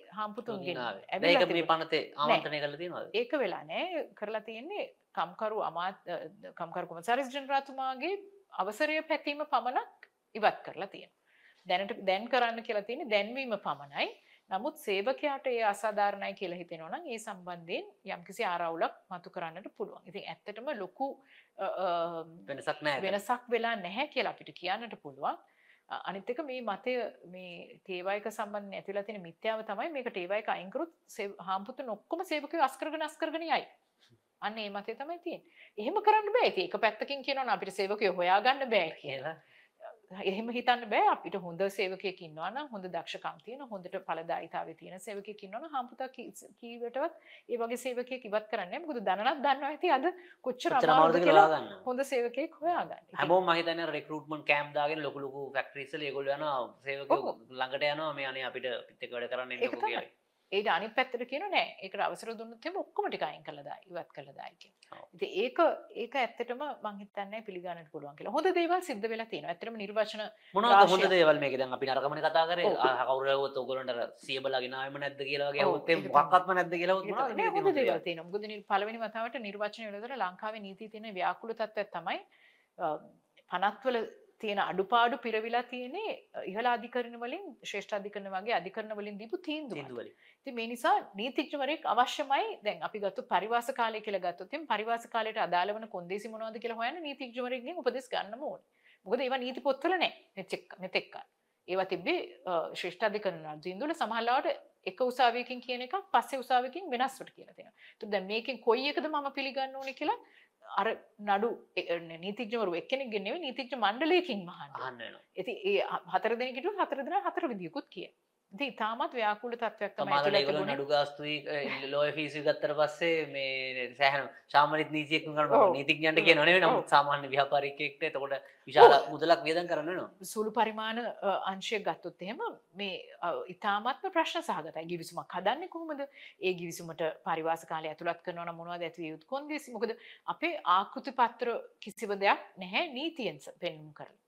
දැන් ඇවිල්ලා ඒක මේ. පනතේ ආමන්ත්‍රණය කරලා තියෙනවද? ඒක වෙලා නෑ කරලා තියෙන්නේ කම්කරු අමාත් අ, කම්කරු කොමසාරිස් ජනරාතුමාගේ අවසරය පැතීම පමණක් ඉවත් කරලා තියෙන. දැනට දැන් කරන්න කියලා තියෙන්නේ දැන්වීම පමණයි. නමුත් සේවකයාට ඒ අසාධාරණයි කියලා හිතෙනවා නම් ඒ සම්බන්ධයෙන් යම්කිසි ආරවුලක් මතු කරන්නට පුළුවන්. ඉතින් ඇත්තටම ලොකු වෙනසක් නැහැ. වෙනසක් වෙලා නැහැ කියලා අපිට කියන්නට පුළුවන්. අ- අනිත් එක මේ මතය මේ තේවායක සම්බන්ධ ඇතිලා තියෙන මිත්‍යාව තමයි මේක තේවායක අයින් කරොත් සේව- හාම්පුතුන් ඔක්කොම සේවකයෝ අස් කරගෙන අස් කරගෙන යයි. අන්න ඒ මතය තමයි තියෙන්නේ. එහෙම කරන්න බෑ. ඉතින් එක පැත්තකින් කියනවා නම් අපිට සේවකයෝ හොයාගන්න බෑ කියලා. එහෙම හිතන්න බෑ අපිට හොඳ සේවකයෙක් ඉන්නවා නම් හොඳ දක්ෂකම් තියෙන හොඳට ඵලදායීතාවය තියෙන සේවකයෙක් ඉන්නවා නම් හම්පුතා කීවටවත් ඒ වගේ සේවකයෙක් ඉවත් කරන්නේ නැහැ. මොකද දැනනත් දන්නවා ඇති අද කොච්චර අමාරුද කියලා. හොඳ සේවකයෙක් හොයාගන්න. හැමෝම මම හිතන්නේ රික්‍රූට්මන්ට් කැම්ප් දාගෙන ලොකු ලොකු ෆැක්ටරිස් වල ඒගොල්ලෝ යනවා සේවකයෝ. ළඟට යනවා මේ අනේ අපිට පිට වැඩ කරන්න තමයි. කියලා. ඒට අනිත් පැත්තට කියනවා නෑ ඒකට අවසර දුන්නොත් එහෙම ඔක්කොම ටික අයින් කළා දායි ඉවත් කළා දායි කියලා. ඔව්. ඉතින් ඒක ඒක ඇත්තටම මං හිතන්නේ පිළිගන්නට පුළුවන් කියලා. හොඳ දේවල් සිද්ධ වෙලා තියෙනවා. ඇත්තටම නිර්වචන මොනවද හොඳ. දේවල් මේක දැන් අපි නරකමනේ කතා කරේ ඔව්. ආ, කවුරු හවුවත් ඕගොල්ලන්ට අර සියබලා ගෙනාවෙම නැද්ද කියලා ඒක ඒක හොඳ තියෙන දේවල් තියෙනවා. මොකද නිර්- පළවෙනි වතාවට නිර්වචන වලදර ලංකාවේ නීතියේ තියෙන ව්‍යාකූල තත්ත්වයක් තමයි පනත්වල තියෙන අඩුපාඩු පිරවිලා තියෙන්නේ අ, ඉහළ අධිකරණ වලින් ශ්‍රේෂ්ඨ අධිකරණ වගේ අධිකරණ වලින් දීපු තීන්දුව. වලින්. ඉතින් මේ නිසා නීතිඥවරයෙක් අවශ්‍යමයි දැන් අපි ගත්තු පරිවාස කාලය කියලා ගත්තොත් එම් පරිවාස කාලයට අදාළ වන කොන්දේසි මොනවද කියලා හොයන්න නීතිඥවරයෙක්ගෙන් උපදෙස් ගන්නම ඕනේ. මොකද ඒවා නීති පොත්වල නැහැ මෙතෙක් කාලේ. ඒවා තිබ්බේ ශ්‍රේෂ්ඨ අධිකරණ තීන්දුවල සමහරවට එක උසාවියකින් කියන එකක් පස්සේ උසාවියකින් වෙනස්වට කියලා තියෙනවා. ඒත් දැන් මේකෙන් කොයි එකද මම පිළිගන්න ඕනේ කියලා අර නඩු එ- නීතිඥවරු එක්කෙනෙක්ගෙන් නෙවෙයි නීතිඥ මණ්ඩලයකින් මහන්න. ඉතින් ඒ හතර දෙනෙක් හිටියොත් හතර දෙනා හතර විදියකුත් කිය. ඉතින් තාමත් ව්‍යාකූල තත්ත්වයක් තමයි ඒගොල්ලෝ. නඩු ගාස්තුයි ලෝය ෆීසු ගත්තට පස්සේ මේ සෑහෙන සාමාන්‍ය නීතියක් කරනවා. නීතිඥයන්ට කියනව නෙවෙයි. නමුත් සාමාන්‍ය ව්‍යාපාරිකයෙක්ට එතකොට විශාල මුදලක් වියදම් කරන්න වෙනවා. සුළු පරිමාණ අංශයක් ගත්තොත් එහෙම මේ ඉතාමත්ම ප්‍රශ්න සහගතයි ගිවිසුමක් හදන්නේ කොහොමද ඒ ගිවිසුමට පරිවාස කාලය ඇතුළත් කරනවා නම් මොනවද ඇති යුතු කොන්දේසි මොකද අපේ ආකෘති පත්‍ර කිසිව දෙයක් නැහැ නීතියෙන් පෙන්නුම් කරලා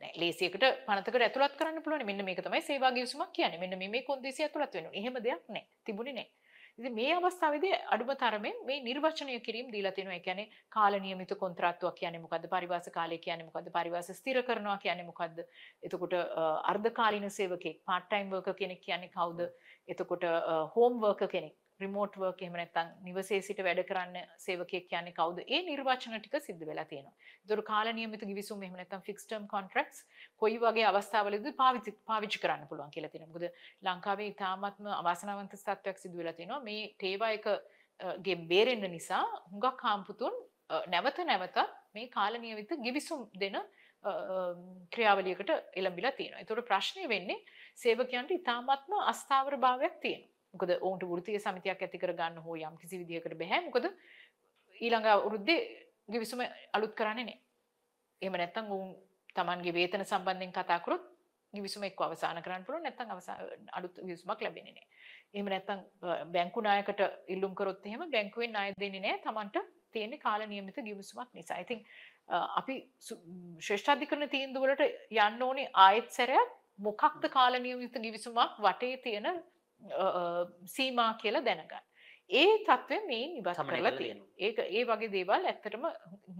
ලේසියකට පනතකට ඇතුළත් කරන්න පුළුවන් මෙන්න මේක තමයි සේවා ගිවිසුමක් කියන්නේ මෙන්න මේ මේ කොන්දේසි ඇතුළත් වෙනවා එහෙම දෙයක් නැහැ තිබුණේ නැහැ ඉතින් මේ අවස්ථාවේදී අඩුම තරමෙන් මේ නිර්වචනය කිරීම දීලා තියෙනවා. ඒ කියන්නේ කාල නියමිත කොන්ත්‍රාත්තුවක් කියන්නේ මොකද්ද? පරිවාස කාලය කියන්නේ මොකද්ද? පරිවාස ස්ථිර කරනවා කියන්නේ මොකද්ද? එතකොට අ, අර්ධකාලීන සේවකෙක්, part time worker කෙනෙක් කියන්නේ කවුද? එතකොට හෝම් වර්කර් කෙනෙක්, රිමෝට් වර්ක් එහෙම නැත්නම් නිවසේ සිට වැඩ කරන්න සේවකයෙක් කියන්නේ කවුද? ඒ නිර්වචන ටික සිද්ධ වෙලා තියෙනවා. එතකොට කාල නියමිත ගිවිසුම් එහෙම නැත්නම් fixed term contracts කොයි වගේ අවස්ථාවලදී පාවිච්චි පාවිච්චි කරන්න පුළුවන් කියලා තියෙනවා. මොකද ලංකාවේ ඉතාමත්ම අවාසනාවන්ත තත්ත්වයක් සිදු වෙලා තියෙනවා. මේ තේවා එක අ, ගේ බේරෙන්න නිසා හුඟක් හාම්පුතුන් අ, නැවත නැවත මේ කාල නියමිත ගිවිසුම් දෙන අ, අ, ක්‍රියාවලියකට එළඹිලා තියෙනවා. ඒතකොට ප්‍රශ්නේ වෙන්නේ සේවකයන්ට ඉතාමත්ම අස්ථාවර භාවයක් තියෙනවා. මොකද ඔවුන්ට වෘත්තීය සමිතියක් ඇති කර ගන්න හෝ යම් කිසි විදිහකට බෑ. මොකද ඊළඟ අවුරුද්දේ ගිවිසුම අලුත් කරන්නේ නැහැ. එහෙම නැත්නම් ඔවුන් Tamanගේ වේතන සම්බන්ධයෙන් කතා කරොත් ගිවිසුම එක්ක අවසන් කරන්න පුළුවන් නැත්නම් අවසන් අලුත් ගිවිසුමක් ලැබෙන්නේ නැහැ. එහෙම නැත්නම් බැංකු නායකට ඉල්ලුම් කරොත් එහෙම බැංකුවෙන් ණය දෙන්නේ නැහැ Tamanට තියෙන කාල නියමිත ගිවිසුමක් නිසා. ඉතින් අපි ශ්‍රේෂ්ඨාධිකරණ තීන්දුව වලට යන්න ඕනේ ආයෙත් සැරයක් මොකක්ද කාල නියමිත ගිවිසුමක් වටේ තියෙන සීමා කියලා දැනගන්න. ඒ තත්ත්වය මේ ඉවත් කරලා තියෙන. ඒක ඒ වගේ දේවල් ඇත්තටම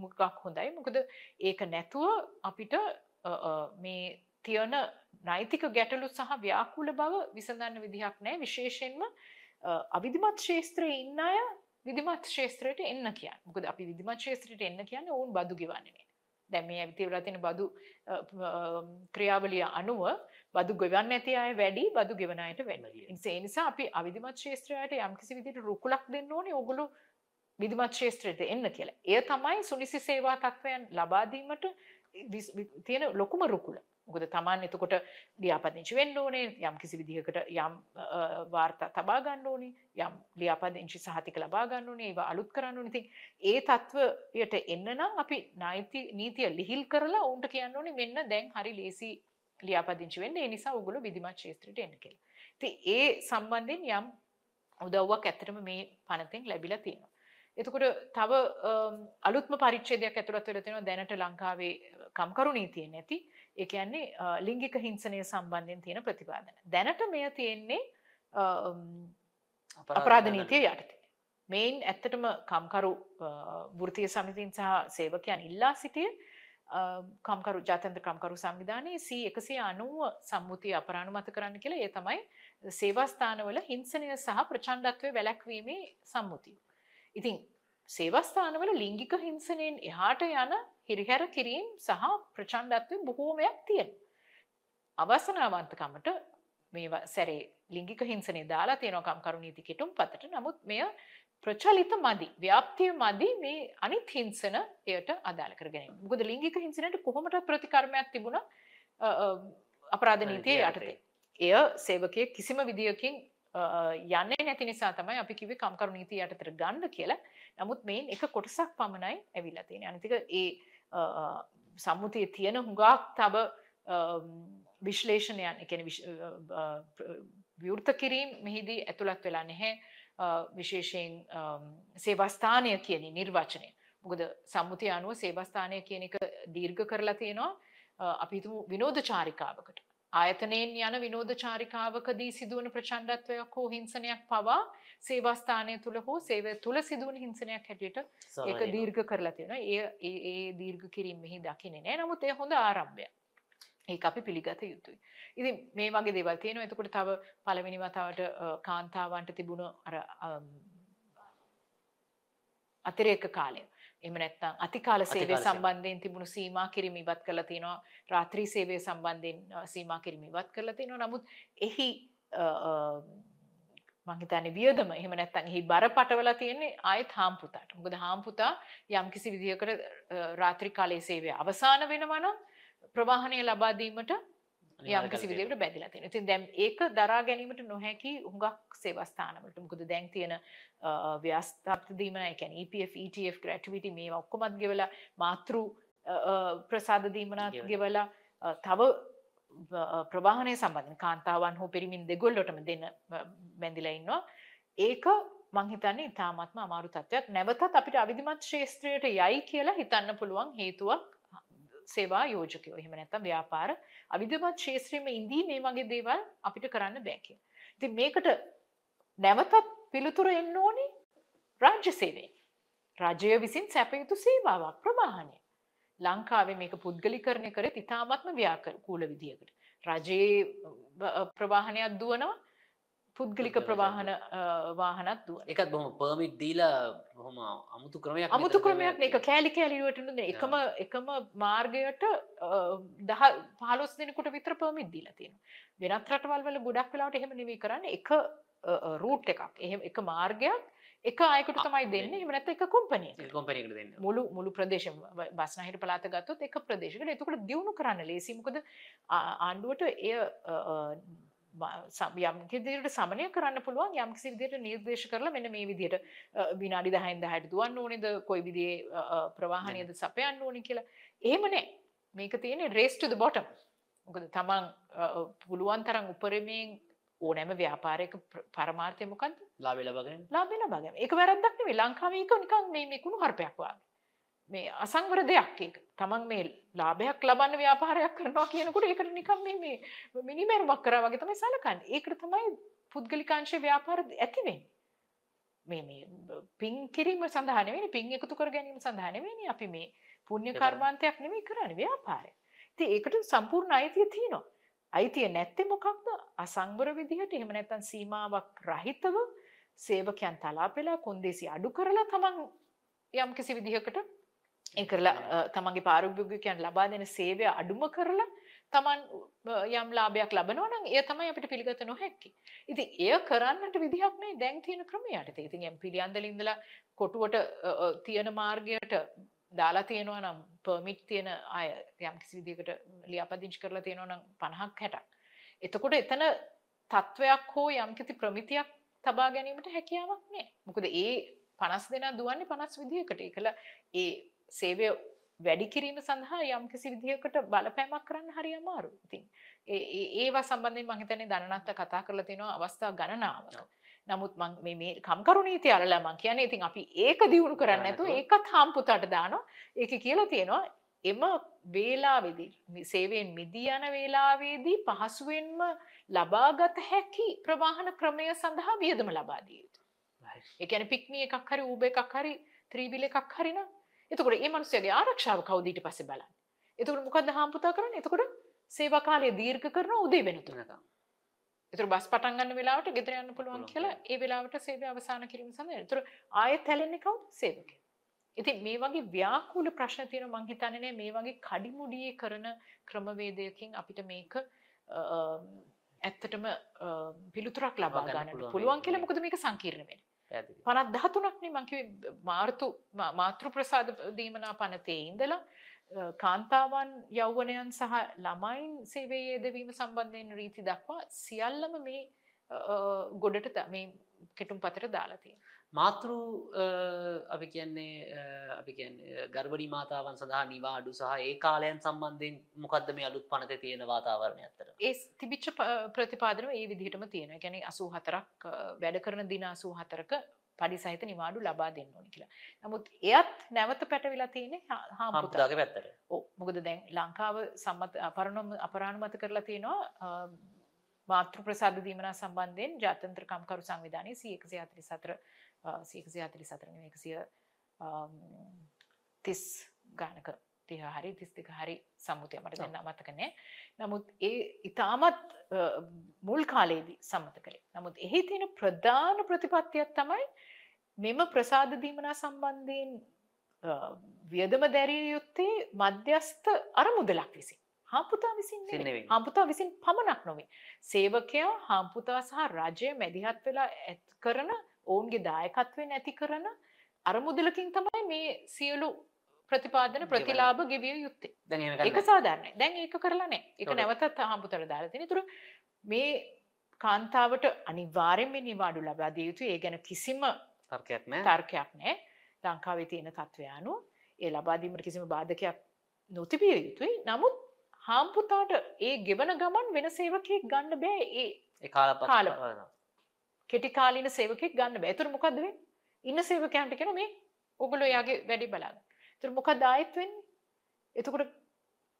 මුගක් හොඳයි. මොකද ඒක නැතුව අපිට මේ තියන නෛතික ගැටලු සහ ව්‍යාකූල බව විසඳන්න විදිහක් නැහැ. විශේෂයෙන්ම අවිධිමත් ශාස්ත්‍රයේ ඉන්න අය විධිමත් ශාස්ත්‍රයට එන්න කියන්නේ. මොකද අපි විධිමත් ශාස්ත්‍රයට එන්න කියන්නේ ඕන් බදු ගෙවන්නේ. දැන් මේ ඇවිත් තියෙන බදු ක්‍රියාවලිය අනුව බදු ගෙවන්න ඇති අය වැඩි බදු ගෙවන අයට වැඩි. ඒ නිසා අපි අවිධිමත් ශාස්ත්‍රයට යම්කිසි විදිහට රුකුලක් දෙන්න ඕනේ ඕගොල්ලෝ විධිමත් ශාස්ත්‍රයට එන්න කියලා. එය තමයි සුනිසි සේවා තත්වයන් ලබා දීමට තියෙන ලොකුම රුකුල. මොකද තමන් එතකොට ලියාපදිංචි වෙන්න ඕනේ යම් කිසි විදිහකට යම් වාර්තා තබා ගන්න ඕනේ යම් ලියාපදිංචි සහතික ලබා ගන්න ඕනේ ඒවා අලුත් කරන්න ඕනේ ඉතින් ඒ තත්වයට එන්න නම් අපි නීති නීතිය ලිහිල් කරලා උන්ට කියන්න ඕනේ මෙන්න දැන් හරි ලේසි ලියාපදිංචි වෙන්න ඒ නිසා ඔයගොල්ලෝ විධිමත් ක්ෂේත්‍රයට එන්න කියලා. ඉතින් ඒ සම්බන්ධයෙන් යම් උදව්වක් ඇත්තටම මේ පනතෙන් ලැබිලා තියෙනවා. එතකොට තව අලුත්ම පරිච්ඡේදයක් ඇතුළත් වෙලා තියෙනවා දැනට ලංකාවේ කම්කරු නීතිය නැති ඒ කියන්නේ ලිංගික හිංසනය සම්බන්ධයෙන් තියෙන ප්‍රතිපාදන. දැනට මෙය තියෙන්නේ අපරාධ නීතිය යටතේ. මේන් ඇත්තටම කම්කරු වෘත්තීය සමිතින් සහ සේවකයන් ඉල්ලා සිටියේ කම්කරු ජාත්‍යන්තර කම්කරු සංවිධානයේ C 190 සම්මුතිය අපරානුමත කරන්න කියලා ඒ තමයි සේවා ස්ථානවල හිංසනය සහ ප්‍රචණ්ඩත්වය වැළැක්වීමේ සම්මුතිය. ඉතින් සේවස්ථානවල ලිංගික හිංසනයෙන් එහාට යන හිරිහැර කිරීම් සහ ප්‍රචණ්ඩත්වය බොහෝමයක් තියෙන. අවසනාවන්තකමට මේ සැරේ ලිංගික හිංසනය දාලා තියෙනවා කම්කරු නීති කෙටුම් පතට නමුත් මෙය ප්‍රචලිත මදි ව්‍යාප්තිය මදි මේ අනිත් හිංසන එයට අදාළ කරගෙන. මොකද ලිංගික හිංසනයට කොහොමද ප්‍රතිකර්මයක් තිබුණා අපරාධ නීතිය යටතේ. එය සේවකයෙක් කිසිම විදියකින් යන්නේ නැති නිසා තමයි අපි කිව්වේ කම්කරු නීතිය යටතට ගන්න කියලා. නමුත් මේන් එක කොටසක් පමණයි ඇවිල්ලා තියෙන්නේ. අනිතික ඒ සම්මුතියේ තියෙන හුඟක් තව විශ්ලේෂණයන්, ඒ කියන්නේ විවෘත කිරීම මෙහිදී ඇතුළත් වෙලා නැහැ. විශේෂයෙන් සේවස්ථානය කියන නිර්වචනය. මොකද සම්මුතිය අනුව සේවස්ථානය කියන එක දීර්ඝ කරලා තියෙනවා අපි හිතමු විනෝද චාරිකාවකට. ආයතනයෙන් යන විනෝද චාරිකාවකදී සිදුවන ප්‍රචණ්ඩත්වයක් හෝ හිංසනයක් පවා සේවාස්ථානය තුළ හෝ සේවය තුළ සිදුවන හිංසනයක් හැටියට ඒක දීර්ඝ කරලා තියෙනවා. ඒ ඒ දීර්ඝ කිරීම මෙහි දකින්නේ නැහැ. නමුත් ඒ හොඳ ආරම්භයක්. ඒක අපි පිළිගත යුතුයි. ඉතින් මේ වගේ දේවල් තියෙනවා. එතකොට තව පළවෙනි වතාවට කාන්තාවන්ට තිබුණ අර අතිරේක කාලය. එහෙම නැත්නම් අතිකාල සේවය සම්බන්ධයෙන් තිබුණු සීමා කිරීම ඉවත් කරලා තිනවා. රාත්‍රී සේවය සම්බන්ධයෙන් සීමා කිරීම ඉවත් කරලා තිනවා. නමුත් එහි මං හිතන්නේ වියදම එහෙම නැත්නම් එහි බර පටවලා තියෙන්නේ ආයෙත් හාම්පුතාට. මොකද හාම්පුතා යම්කිසි විදියකට රාත්‍රී කාලයේ සේවය අවසන් වෙනවා නම් ප්‍රවාහනය ලබා දීමට යම්කිසි විදියකට බැඳිලා තියෙනවා. ඉතින් දැන් ඒක දරා ගැනීමට නොහැකි හුඟක් සේවාස්ථානවලට. මොකද දැන් තියෙන ව්‍යස්ථාප්ත දීම ඒ කියන්නේ EPF, ETF, gratuity මේවා ඔක්කොමත් ගෙවලා මාතෘ ප්‍රසාද දීමනත් ගෙවලා තව ප්‍රවාහනය සම්බන්ධ කාන්තාවන් හෝ පිරිමින් දෙගොල්ලොටම දෙන්න බැඳිලා ඉන්නවා. ඒක මං හිතන්නේ ඉතාමත්ම අමාරු තත්ත්වයක්. නැවතත් අපිට අවිධිමත් ශාස්ත්‍රයට යයි කියලා හිතන්න පුළුවන් හේතුවක් සේවා යෝජකයෝ. එහෙම නැත්නම් ව්‍යාපාර අවිධිමත් ශාස්ත්‍රයේම ඉඳී මේ වගේ දේවල් අපිට කරන්න බෑ කියලා. ඉතින් මේකට නැවතත් පිළිතුර එන්න ඕනේ රාජ්‍ය සේවයෙන්. රජය විසින් සැපයුතු සේවාවක් ප්‍රවාහනය. ලංකාවේ මේක පුද්ගලිකරණය කරේ ඉතාමත්ම ව්‍යාකූල විදියකට. රජයේ ප්‍රවාහනයක් දුවනවා පුද්ගලික ප්‍රවාහන වාහනත් දුව එකත් බොහම පර්මිට් දීලා හොම අමුතු ක්‍රමයක් අමුතු ක්‍රමයක් එක කෑලි කෑලිවට එකම එකම මාර්ගයට දහ පහලොස් දෙනකුට විතර පර්මිට් දීලා තියෙන වෙනත් රටවල් වල ගොඩක් වෙලාවට එහෙම නෙවෙයි කරන්නේ. එක රූට් එකක්. එහෙම එක මාර්ගයක්. එක අයකට තමයි දෙන්න. එම නැත එක කොම්පනය කොම්පනයකට දෙන්න. මුළු මුළු ප්‍රදේශ බස්නහිට පලාත ගත්තොත් එක ප්‍රදේශකට එතකට දියුණු කරන්න ලේසිමකද ආණ්ඩුවට එය යම් කිදිට සමනය කරන්න පුළුවන් යම් සිදියට නිර්දේශ කරලා මෙන්න මේ විදියට විනාඩි දහයින් දහයට දුවන්න ඕනෙද? කොයි විදිේ ප්‍රවාහනයද සපයන්න ඕනි කියලා. ඒමනෑ මේක තියෙන රේස්ටද බොටම් මොකද තමන් පුළුවන් තරම් උපරමයෙන් ඕනෑම ව්‍යාපාරයක ප්‍ර- පරමාර්ථය මොකක්ද ලාබෙ ලබගෙන ලාබෙන බගම එක වැරද්දක් නෙවෙයි ලංකාවේක නිකන් මේ මේ කුණු හarpයක් වගේ මේ අසංවර දෙයක් ඒක තමන් මේ ලාභයක් ලබන්න ව්‍යාපාරයක් කරනවා කියනකොට ඒකට නිකන් මේ මේ මිනිමෙරුමක් කරා වගේ තමයි සලකන්නේ ඒකට තමයි පුද්ගලිකාංශ ව්‍යාපාර ඇති වෙන්නේ මේ මේ පින් කිරීම සඳහා නෙවෙයි පින් එකතු කර ගැනීම සඳහා නෙවෙයි අපි මේ පුණ්‍ය කර්මාන්තයක් නෙවෙයි කරන්නේ ව්‍යාපාරය. ඉතින් ඒකට සම්පූර්ණ අයිතිය තියෙනවා. අයිතිය නැත්තේ මොකක්ද? අසංවර විදිහට එහෙම නැත්නම් සීමාවක් රහිතව සේවකයන් තලාපෙලා කොන්දේසි අඩු කරලා තමන් යම් කිසි විදිහකට ඒ කරලා අ, තමන්ගේ පාරිභෝගිකයන් ලබා දෙන සේවය අඩුම කරලා තමන් අ, යම් ලාභයක් ලබනවා නම් එය තමයි අපිට පිළිගත නොහැකි. ඉතින් එය කරන්නට විදිහක් නැහැ දැන් තියෙන ක්‍රමයට. ඉතින් එම් පිළියන්දල ඉඳලා කොටුවට අ, අ, තියෙන මාර්ගයට දාලා තියෙනවා නම් පර්මිට් තියෙන අය යම් කිසි විදිහකට ලියාපදිංචි කරලා තියෙනවා නම් 50ක් 60ක්. එතකොට එතන තත්වයක් හෝ යම් කිසි ප්‍රමිතියක් තබා ගැනීමට හැකියාවක් නැහැ. මොකද ඒ 50 දෙනා දුවන්නේ 50 විදිහකට. ඒකල ඒ සේවය වැඩි කිරීම සඳහා යම් කිසි විදිහකට බලපෑමක් කරන්න හරි අමාරු. ඉතින් ඒවා සම්බන්ධයෙන් මම හිතන්නේ දනනත්ත කතා කරලා තියෙනවා අවස්ථා ගණනාවක්. නමුත් මං මේ මේ කම්කරු නීතිය අරලා මං කියන්නේ ඉතින් අපි ඒක දියුණු කරන්නේ නැතුව. ඒකත් හාම්පුතට දානවා. ඒකේ කියලා තියෙනවා එම වේලාවේදී සේවයෙන් මිදී යන වේලාවේදී පහසුවෙන්ම ලබාගත හැකි ප්‍රවාහන ක්‍රමය සඳහා වියදම ලබා දිය යුතුයි. ඒ කියන්නේ පික්නි එකක් හරි ඌබ එකක් හරි ත්‍රිවිල් එකක් හරි නම් එතකොට ඒ මිනිස්සුගේ ආරක්ෂාව කවුද ඊට පස්සේ බලන්නේ. එතකොට මොකද්ද හාම්පුතා කරන්නේ? එතකොට සේවා කාලය දීර්ඝ කරනවා උදේ වෙනතුරු. තුනකම් එතකොට බස් පටන් ගන්න වෙලාවට ගෙදර යන්න පුළුවන් කියලා ඒ වෙලාවට සේවය අවසන් කිරීම සඳහා. එතකොට ආයෙත් හැලෙන්නේ කවුද? සේවකයා. ඉතින් මේ වගේ ව්‍යාකූල ප්‍රශ්න තියෙන මං හිතන්නේ නෑ මේ වගේ කඩිමුඩියේ කරන ක්‍රමවේදයකින් අපිට මේක ඇත්තටම පිළිතුරක් ලබා ගන්න පුළුවන්. කියලා මොකද මේක සංකීර්ණ වෙන්නේ. පැහැදිලි. පනත් දහතුනක්නේ මං කිව්වේ මාර්තු මා- මාතෘ ප්‍රසාද දීමනා පනතේ ඉඳලා අ, කාන්තාවන් යෞවනයන් සහ ළමයින් සේවයේ යෙදවීම සම්බන්ධයෙන් රීති දක්වා සියල්ලම මේ අ, අ, ගොඩට ද- මේ කෙටුම් පතට දාලා තියෙනවා. මාතෘ අපි කියන්නේ අපි ගර්භණී මාතාවන් සඳහා නිවාඩු සහ ඒ කාලයන් සම්බන්ධයෙන් මොකක්ද මේ අලුත් පනතේ තියෙන වාතාවරණය අතර ඒ තිබිච්ච ප- ප්‍රතිපාදන ඒ විදිහටම තියෙන ගැන අසූ හතරක් වැඩ කරන දින අසූ හතරක පඩි සහිත නිවාඩු ලබා දෙන්න ඕනි කියලා. නමුත් එයත් නැවත පැටවිලා තියෙන්නේ හා- හාම්පුතා. හම්පුතාගේ පැත්තට ඔව් මොකද දැන් ලංකාව සම්මත අපරණම අපරානුමත කරලා තියෙනවා මාතෘ ප්‍රසාද දීමනා සම්බන්ධයෙන් ජාත්‍යන්තර කම්කරු සංවිධානයේ 144 144 නෙවෙයි 130 ගානක 30 හරි 32 හරි සම්මුතිය මට දැන් අමතක නෑ. නමුත් ඒ ඊටමත් මුල් කාලේදී සම්මත කළේ. නමුත් එහි තියෙන ප්‍රධාන ප්‍රතිපත්තියක් තමයි මෙම ප්‍රසාද දීමනා සම්බන්ධයෙන් අ, වියදම දැරිය යුත්තේ මධ්‍යස්ථ අරමුදලක් විසින්. හාම්පුතා විසින්. හාම්පුතා විසින් පමණක් නොවේ. සේවකයා හාම්පුතා සහ රජය මැදිහත් වෙලා ඇත් කරන ඔවුන්ගේ දායකත්වයෙන් ඇති කරන අරමුදලකින් තමයි මේ සියලු ප්‍රතිපාදන. ප්‍රතිලාභ ගෙවිය යුත්තේ. කරන්න සාධාරණයි. දැන් ඒක කරලා. ඒක තොර- නැවතත් හාම්පුතට දාලා තියෙන. ඒතර මේ කාන්තාවට අනිවාර්යෙන්ම නිවාඩු ලබා දිය යුතුයි. ඒ ගැන කිසිම තර්කයක් නෑ තර්කයක් නෑ ලංකාවේ තියෙන තත්ත්වය අනුව ඒ ලබාදීමට කිසිම බාධකයක් නොතිබිය යුතුයි නමුත් හාම්පුතාට ඒ ගෙවන ගමන් වෙන සේවකයෙක් ගන්න බෑ ඒ කාලපත් කාල- කෙටි කාලීන සේවකයෙක් ගන්න බෑ. එතුර මොකක්ද වෙන්නේ? ඉන්න සේවකයන්ට කියන මේ ඔගොල්ලෝ එයාගේ වැඩි බලන්න එතුර මොකක්ද ආයෙත් වෙන්නේ? එතකොට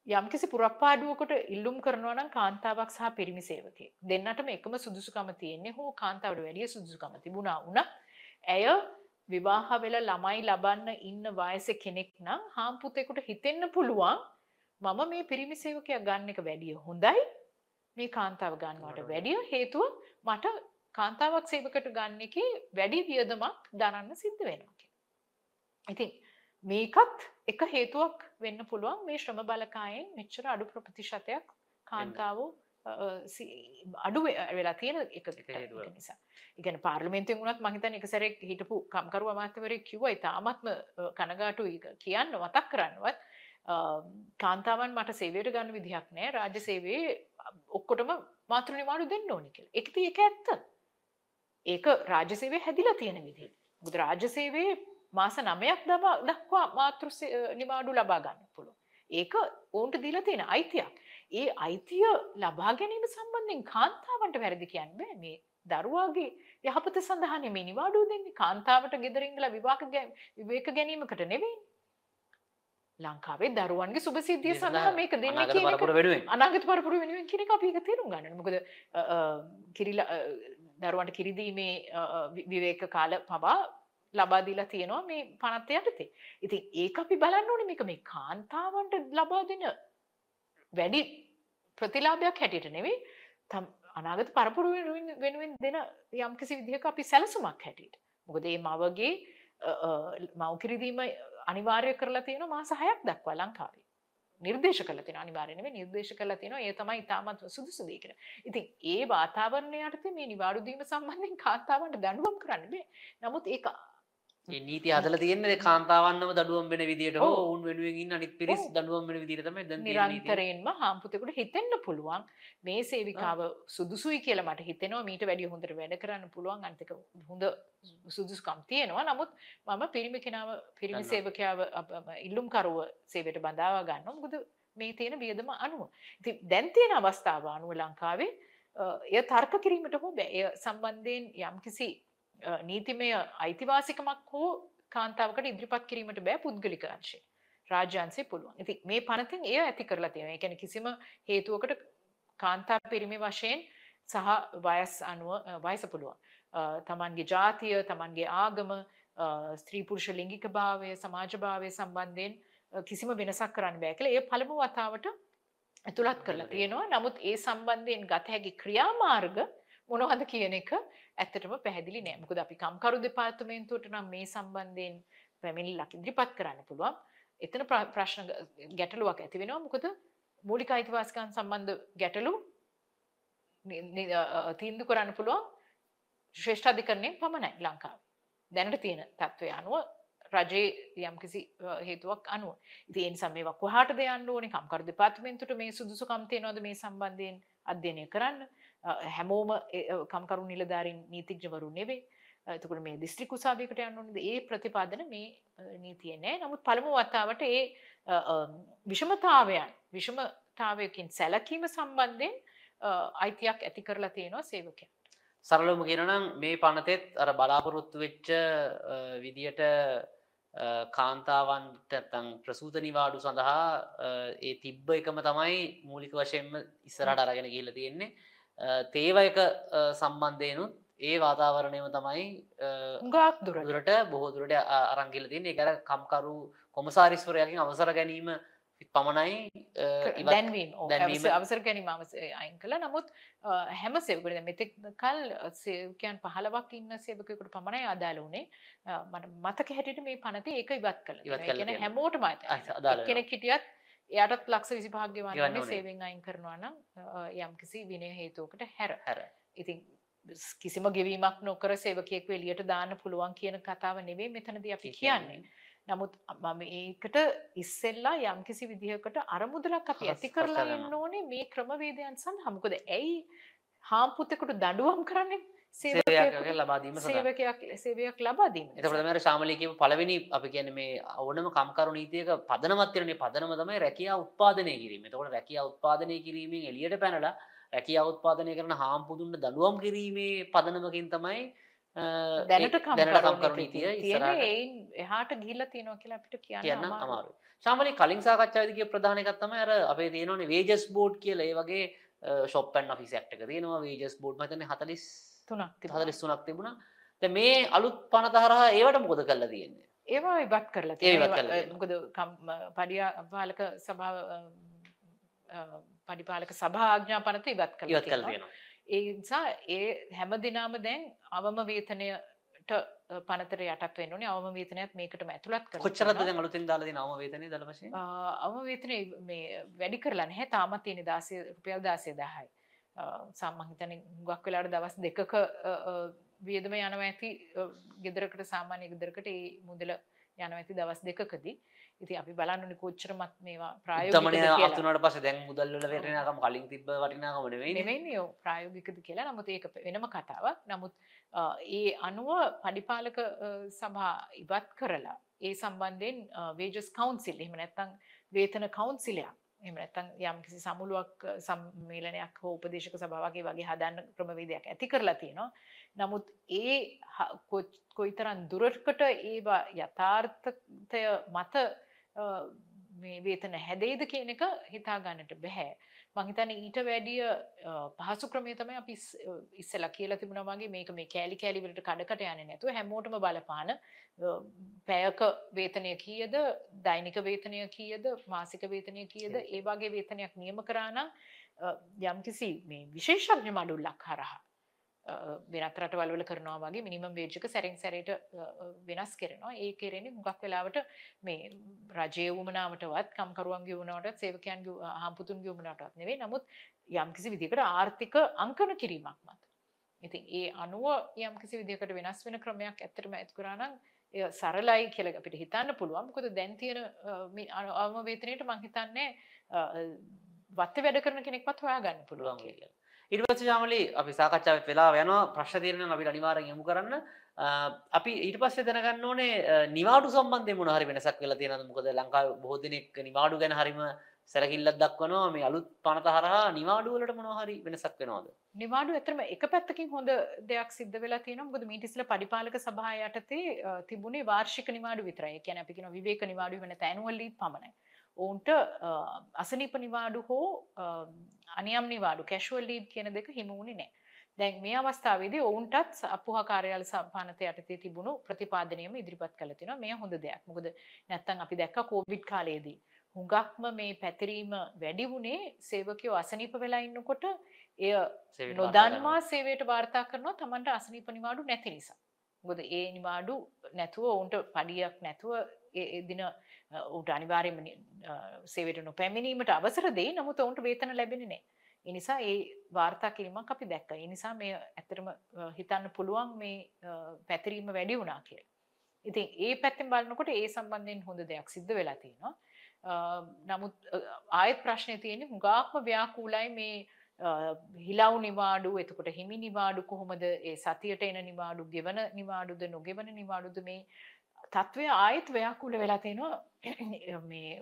යම්කිසි පුරප්පාඩුවකට ඉල්ලුම් කරනවා නම් කාන්තාවක් සහ පිරිමි සේවකයෙක්. දෙන්නටම එකම සුදුසුකම තියෙන්නේ හෝ කාන්තාවට වැඩිය සුදුසුකම තිබුණා වුණත් ඇය විවාහ වෙලා ළමයි ලබන්න ඉන්න වයස කෙනෙක් නම් හාම්පුතෙකුට හිතෙන්න පුළුවන් මම මේ පිරිමි සේවකයා ගන්න එක වැඩිය හොඳයි. මේ කාන්තාව ගන්නවට වැඩිය හේතුව මට කාන්තාවක් සේවකට ගන්න එකේ වැඩි වියදමක් දරන්න සිද්ධ වෙනවා කියලා. ඉතින් මේකත් එක හේතුවක් වෙන්න පුළුවන් මේ ශ්‍රම බලකායෙන් මෙච්චර අඩු ප්‍රතිශතයක් කාන්තාවෝ අඩු වෙලා තියෙන එක නිසා. ඉගැන පාර්ලිමේන්තුවෙන් වුණත් මං හිතන්නේ එක සැරේ හිටපු කම්කරු අමාත්‍යවරයෙක් කිව්වා ඉතාමත්ම කනගාටුයි කියන්න මතක් කරන්නවත් කාන්තාවන් මට සේවයට ගන්න විදිහක් නෑ රාජ්‍ය සේවයේ ඔක්කොටම මාතෘ නිවාඩු දෙන්න ඕනි කියලා. ඒක ඉතින් ඒක ඇත්ත. ඒක රාජ්‍ය සේවයේ හැදිලා තියෙන විදිහ. මොකද රාජ්‍ය සේවයේ මාස 9ක් දක්වා මාතෘ නිවාඩු ලබා ගන්න පුළුවන්. ඒක ඔවුන්ට දීලා තියෙන අයිතියක්. ඒ අයිතිය ලබා ගැනීම සම්බන්ධයෙන් කාන්තාවන්ට වැරදි කියන්න බෑ මේ දරුවාගේ යහපත සඳහා නෙමේ නිවාඩුව දෙන්නේ කාන්තාවට ගෙදරින් ඉඳලා විවාහ විවේක ගැනීමකට නෙවෙයි. ලංකාවේ දරුවන්ගේ සුභසිද්ධිය සඳහා මේක දෙන්නේ කියන එක අනාගත පරපුර වෙනුවෙන් කියන එක අපි ඒක තේරුම් ගන්න ඕනේ. මොකද කිරිලා දරුවන්ට කිරිදීමේ අ, අ, වි- විවේක කාල පවා ලබා දීලා තියෙනවා මේ පනත් යටතේ. ඉතින් ඒක අපි බලන්න ඕනේ මේක මේ කාන්තාවන්ට ලබා දෙන වැඩි ප්‍රතිලාභයක් හැටියට නෙවෙයි තම් අනාගත පරපුර වෙනුවෙන් වෙනුවෙන් දෙන යම්කිසි විදිහක අපි සැලසුමක් හැටියට. මොකද මේ මවගේ අ, අ, මව්කිරිදීම අනිවාර්ය කරලා තියෙනවා මාස 6ක් දක්වා ලංකාවේ. නිර්දේශ කළ තියෙන අනිවාර්ය නෙවෙයි නිර්දේශ කරලා තියෙනවා ඒ තමයි ඉතාමත් සුදුසු දේ කියලා. ඉතින් ඒ වාතාවරණය යටතේ මේ නිවාඩු දීම සම්බන්ධයෙන් කාන්තාවන්ට දඬුවම් කරන්න බෑ. නමුත් ඒක ඒ නීති හදලා තියෙන්නේ කාන්තාවන්නම දඩුවම් වෙන ඔව්. ඔවුන් වෙනුවෙන් ඉන්න අනිත් පිරිස්. දඩුවම් වෙන නීතිය. නිරන්තරයෙන්ම හාම්පුතෙකුට හිතෙන්න පුළුවන් මේ සේවිකාව සුදුසුයි කියලා මට හිතෙනවා මීට වැඩිය හොඳට වැඩ කරන්න පුළුවන් අනිතක හොඳ සුදුසුකම් තියෙනවා නමුත් මම පිරිමි කෙනාව පිරිමි. සේවකයාව අප ඉල්ලුම්කරුව සේවයට බඳවා ගන්නවා මොකද මේ තියෙන වියදම අනුව ඉතින් දැන් තියෙන අවස්ථාව අනුව ලංකාවේ එය තර්ක කිරීමට හෝ බෑ සම්බන්ධයෙන් යම්කිසි නීතිමය අයිතිවාසිකමක් හෝ කාන්තාවකට ඉදිරිපත් කිරීමට බෑ පුද්ගලික අංශේ රාජ්‍යන්සේ පුළුවන්. ඉතින් මේ පනතින් එය ඇති කරලා තියෙනවා. ඒ කියන්නේ කිසිම හේතුවකට කාන්තා පිරිමි වශයෙන් සහ වයස් අනුව වයස පුළුවන්. තමන්ගේ ජාතිය, තමන්ගේ ආගම, ස්ත්‍රී පුරුෂ ලිංගිකභාවය, සමාජභාවය සම්බන්ධයෙන් අ, කිසිම වෙනසක් කරන්න බෑ කියලා ඒ පළමු වතාවට ඇතුළත් කරලා තියෙනවා. නමුත් ඒ සම්බන්ධයෙන් ගත හැකි ක්‍රියාමාර්ග මොනවද කියන එක ඇත්තටම පැහැදිලි නෑ. මොකද අපි කම්කරු දෙපාර්තමේන්තුවට නම් මේ සම්බන්ධයෙන් පැමිණිල්ලක් ඉදිරිපත් කරන්න පුළුවන්. එතන ප්‍ර- ප්‍රශ්න ග- ගැටලුවක් ඇති වෙනවා. මොකද මූලික අයිතිවාසිකම් සම්බන්ධ ගැටලු නි- නි- අ, අ, තීන්දුව කරන්න පුළුවන් ශ්‍රේෂ්ඨාධිකරණයෙන් පමණයි ලංකාවේ. දැනට තියෙන තත්ත්වය අනුව රජයේ යම්කිසි අ, හේතුවක් අනුව. ඉතින් ඒ නිසා මේවා කොහාටද යන්න ඕනේ? කම්කරු දෙපාර්තමේන්තුවට මේ සුදුසුකම් තියෙනවද මේ සම්බන්ධයෙන් අධ්‍යයනය කරන්න? හැමෝම කම්කරු නිලධාරීන් නීතිඥවරු නෙවෙයි. අ, එතකොට මේ දිස්ත්‍රික් උසාවියකට යන්න ඕනේද? ඒ ප්‍රතිපාදන මේ නීතියේ නෑ. නමුත් පළමු වතාවට ඒ විෂමතාවයන් විෂමතාවයකින් සැලකීම සම්බන්ධයෙන් අයිතියක් ඇති කරලා තියෙනවා සේවකයන්. සරලවම කියනනම් මේ පනතෙත් අර බලාපොරොත්තු වෙච්ච විදියට කාන්තාවන්ට තන් ප්‍රසූත නිවාඩු සඳහා ඒ තිබ්බ එකම තමයි මූලික වශයෙන්ම ඉස්සරට අරගෙන කියල තියෙන්නේ තේවයක සම්බන්ධයනුත් ඒ වාතාවරණයම තමයි අ, හුඟක් දුරට දුරට බොහෝදුරට අරංගිල තින්නේ එකර කම්කරු කොමසාරිස්වරයකින් අවසර ගැනීම පමණයි දැන්වීම දැන්වීම. අවස- අවසර ගැනීම අයින් කළ නමුත් හැම සෙවකට මෙතෙක් කල් සේවකයන් පහලවක් ඉන්න සේවකයකුට පමණයි අදාළ අ, මට මතක හැටියට මේ පනතේ ඒක ඉවත් කළ ඉවත්. හැමෝටම. කෙනෙක් හිටියත් එයාටත් ලක්ෂ විසි භාග්‍ය ගෙවන්න වන්නේ. සේවෙන් අයින් කරනවා නම් අ, යම්කිසි විනය හේතුවකට හැර. හැර. ඉතින් කිසිම ගෙවීමක් නොකර සේවකයෙක් එලියට දාන්න පුළුවන් කියන කතාව නෙවෙයි මෙතනදී අපි කියන්නේ. නමුත් මම ඒකට ඉස්සෙල්ලා යම්කිසි විදිහකට අරමුදලක් අපි ඇති කරලා එන්න ඕනේ මේ ක්‍රමවේදයන් සඳහා. මොකද ඇයි හාම්පුතෙකුට දඬුවම් කරන්නේ සේවයක් ලබාදීම සේවකයක් සේවයක් ලබා දීම එතකොට තමයි ශාමලීකව පළවෙනි අපි කියන්නේ මේ ඕනම කම්කරු නීතියක පදනමක් තියෙනනේ පදනම තමයි රැකියාව උත්පාදනය කිරීම. එතකොට රැකියාව උත්පාදනය කිරීමෙන් එළියට පැනලා රැකියාව උත්පාදනය කරන හාම්පුතුන්ට දඬුවම් කිරීමේ පදනමකින් තමයි දැනට කම්කරු නීතිය ඒයින් එහාට ගිහිල්ලා තියෙනවා කියලා අපිට කියන්න. අමාරුයි. ශාමලී කලින් සාකච්ඡාවේදී කිය ප්‍රධාන එකක් තමයි අර අපේ තියෙනවනේ වේජස් බෝඩ් කියලා ඒ වගේ ඇක්ට් එක තියෙනවා වේජස් බෝඩ් මම හිතන්නේ 40 තුනක් තිබුණා. 43ක් තිබුණා. දැන් මේ අලුත් පනත හරහා ඒවට මොකද කරලා තියෙන්නේ? ඒවා ඉවත් කරලා ඒවා, මොකද කම්- පඩියාපාලක සභාව පඩිපාලක සභා ආඥා පනත ඉවත් කරලා ඉවත් කරලා තියෙනවා. ඒ නිසා ඒ හැම දිනාම දැන් අවම වේතනයට පනතර යටත් වෙන්න ඕනේ අවම වේතනයත් මේකටම ඇතුළත් කරලා කොච්චරද. දැන් අලුතෙන් දාලා තියෙන අවම වේතනය දල වශයෙන්? අවම වේතනය මේ වැඩි කරලා නැහැ තාමත් තියෙන 16 රුපියල් 16000යි. සම්මන් හිතන්නේ හුඟක් වෙලාවට දවස් දෙකක වියදම යනවා ඇති ගෙදරකට සාමාන්‍ය ගෙදරකට ඒ මුදල යනවා ඇති දවස් දෙකකදී. ඉතින් අපි බලන්න ඕනේ කොච්චරමත් මේවා කියලා. අතුනට පස්සේ දැන් මුදල් වල වටිනාකම කලින් තිබ්බ වටිනාකම නෙවෙයිනේ. නෙවෙයි ඔව් ප්‍රායෝගිකද කියලා නමුත් ඒක වෙනම කතාවක්. නමුත් ඒ අනුව පඩිපාලක සභා ඉවත් කරලා ඒ සම්බන්ධයෙන් වේජස් කවන්සිල් එහෙම නැත්තං වේතන කවන්සිලයක් එම නැත්තං යම් කිසි සමුළුවක් සම්මේලනයක් හෝ උපදේශක සභාවගේ වගේ හදන්න ක්‍රමවේදයක් ඇති කරලා තියෙනවා නමුත් ඒ කොයිතරන් දුරටකට ඒවා යථාර්ථය මත මේ වේතන හැදේද කියන එක හිතාගන්නට බැහැ. මහිතන ඊට වැඩිය පහසු ක්‍රමය තමයි අපි ඉස්සලා කියලා තිබුණා වගේ මේක මේ කෑලි කෑලි වලට කඩකට යන්නේ නැතුව හැමෝටම බලපාන පැයක වේතනය කීයද දෛනික වේතනය කීයද මාසික වේතනය කීයද ඒ වගේ වේතනයක් නියම කරා නම් යම්කිසි මේ විශේෂඥ මඩුල්ලක් හරහා වෙනත් රටවල් වල කරනවා වගේ මිනිමම් වේජ් එක සැරින් සැරේට වෙනස් කරනවා. ඒ කෙරෙන්නේ හුඟක් වෙලාවට මේ රජයේ වුමනාවටවත් කම්කරුවන්ගේ වුණාටවත් සේවකයන්ගේ හම්පුතුන්ගේ වුණාටවත් නෙවෙයි. නමුත් යම්කිසි විදිහකට ආර්ථික අංකන කිරීමක් මත. ඉතින් ඒ අනුව යම්කිසි විදිහකට වෙනස් වෙන ක්‍රමයක් ඇත්තටම ඇති කරා නම් එය සරලයි කියලා අපිට හිතන්න පුළුවන්. මොකද දැන් තියෙන අවම වේතනයට මම හිතන්නේ වත්තේ වැඩ කරන කෙනෙක්වත් හොයාගන්න පුළුවන් කියලා. ඉරිපස්ස ශාමලි අපි සාකච්ඡාවත් වෙලා යනවා. ප්‍රශ්න තීරණ අපි අනිවාර්යෙන් යොමු කරන්න. අපි ඊට පස්සේ දැනගන්න ඕනේ නිවාඩු සම්බන්ධයෙන් මොන හරි වෙනසක් වෙලා තියෙනවද? මොකද ලංකාවේ බොහෝ දෙනෙක් නිවාඩු ගැන හරිම සැලකිල්ලක් දක්වනවා. මේ අලුත් පනත හරහා නිවාඩු වලට මොනවා හරි වෙනසක් වෙනවද? නිවාඩු ඇත්තටම එක පැත්තකින් හොඳ දෙයක් සිද්ධ වෙලා තියෙනවා. මොකද මීට ඉස්සෙල්ලා පරිපාලක සභාව යටතේ තිබුණේ වාර්ෂික නිවාඩු විතරයි. ඒ කියන්නේ අපි කියන විවේක නිවාඩු වෙන තැනුවල් ලීව් පමණයි. ඔවුන්ට අසනීප නිවාඩු හෝ අනියම් නිවාඩු කැෂුවල් ලීව් කියන දෙක හිමි වුණේ නැහැ. දැන් මේ අවස්ථාවේදී ඔවුන්ටත් අපුහා කාර්යාල සම්පානත යටතේ තිබුණු ප්‍රතිපාදනයම ඉදිරිපත් කළ තිනවා. මේ හොඳ දෙයක්. මොකද නැත්තම් අපි දැක්ක කොවිඩ් කාලයේදී හුඟක්ම මේ පැතිරීම වැඩි වුණේ සේවකයෝ අසනීප වෙලා ඉන්නකොට එය නොදන්වා සේවයට වාර්තා කරනවා Tamanට අසනීප නිවාඩු නැති නිසා. මොකද ඒ නිවාඩු නැතුව ඔවුන්ට පඩියක් නැතුව ඒ දින උට අනිවාර්යයෙන්ම සේවයට නොපැමිණීමට අවසර දෙයි. නමුත් ඔවුන්ට වේතන ලැබෙන්නේ නැහැ. ඒ නිසා ඒ වාර්තා කිරීමක් අපි දැක්කා. ඒ නිසා මේ ඇත්තටම හිතන්න පුළුවන් මේ පැතිරීම වැඩි වුණා කියලා. ඉතින් ඒ පැත්තෙන් බලනකොට ඒ සම්බන්ධයෙන් හොඳ දෙයක් සිද්ධ වෙලා තියෙනවා. නමුත් ආයෙත් ප්‍රශ්නේ තියෙන්නේ හුඟක්ම ව්‍යාකූලයි මේ හිලව් නිවාඩු එතකොට හිමි නිවාඩු කොහොමද ඒ සතියට එන නිවාඩු ගෙවන නිවාඩුද නොගෙවන නිවාඩුද මේ තත්ත්වය ආයෙත් ව්‍යාකූල වෙලා තියෙනවා මේ